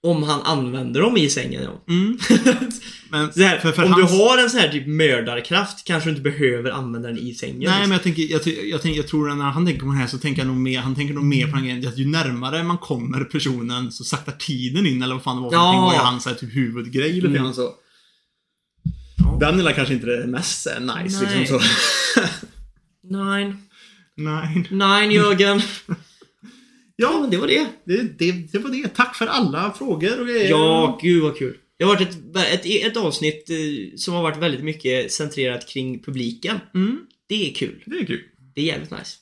Speaker 1: om han använder dem i sängen. Ja.
Speaker 2: Mm. (laughs) Men
Speaker 1: här,
Speaker 2: för, för
Speaker 1: om
Speaker 2: hans...
Speaker 1: du har en sån här typ mördarkraft kanske du inte behöver använda den i sängen.
Speaker 2: Nej, men
Speaker 1: liksom.
Speaker 2: jag tänker, jag, jag, tänker, jag tror att när han tänker på det här så tänker han nog mer, han tänker nog mer på den grejen att ju närmare man kommer personen så saktar tiden in eller vad fan det var för
Speaker 1: Ja.
Speaker 2: någonting var ju hans typ huvudgrej lite
Speaker 1: Mm.
Speaker 2: grann så. Den är kanske inte det mest här, nice
Speaker 1: Nej.
Speaker 2: liksom så.
Speaker 1: Nej,
Speaker 2: Nej.
Speaker 1: nej Jörgen. (laughs) Ja, men det var det.
Speaker 2: det, det, det var det. Tack för alla frågor och grejer.
Speaker 1: Ja, gud vad kul. Det har varit ett, ett, ett avsnitt eh, som har varit väldigt mycket centrerat kring publiken.
Speaker 2: Mm,
Speaker 1: Det är kul.
Speaker 2: det är kul.
Speaker 1: Det är jävligt nice.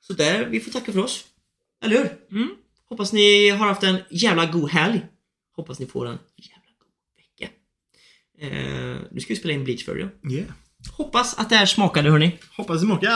Speaker 1: Så där, vi får tacka för oss. Eller hur?
Speaker 2: Mm.
Speaker 1: Hoppas ni har haft en jävla god helg. Hoppas ni får en. Eh, nu ska vi spela in Bleach för
Speaker 2: Yeah.
Speaker 1: Hoppas att det här smakade hörni.
Speaker 2: Hoppas det smakar.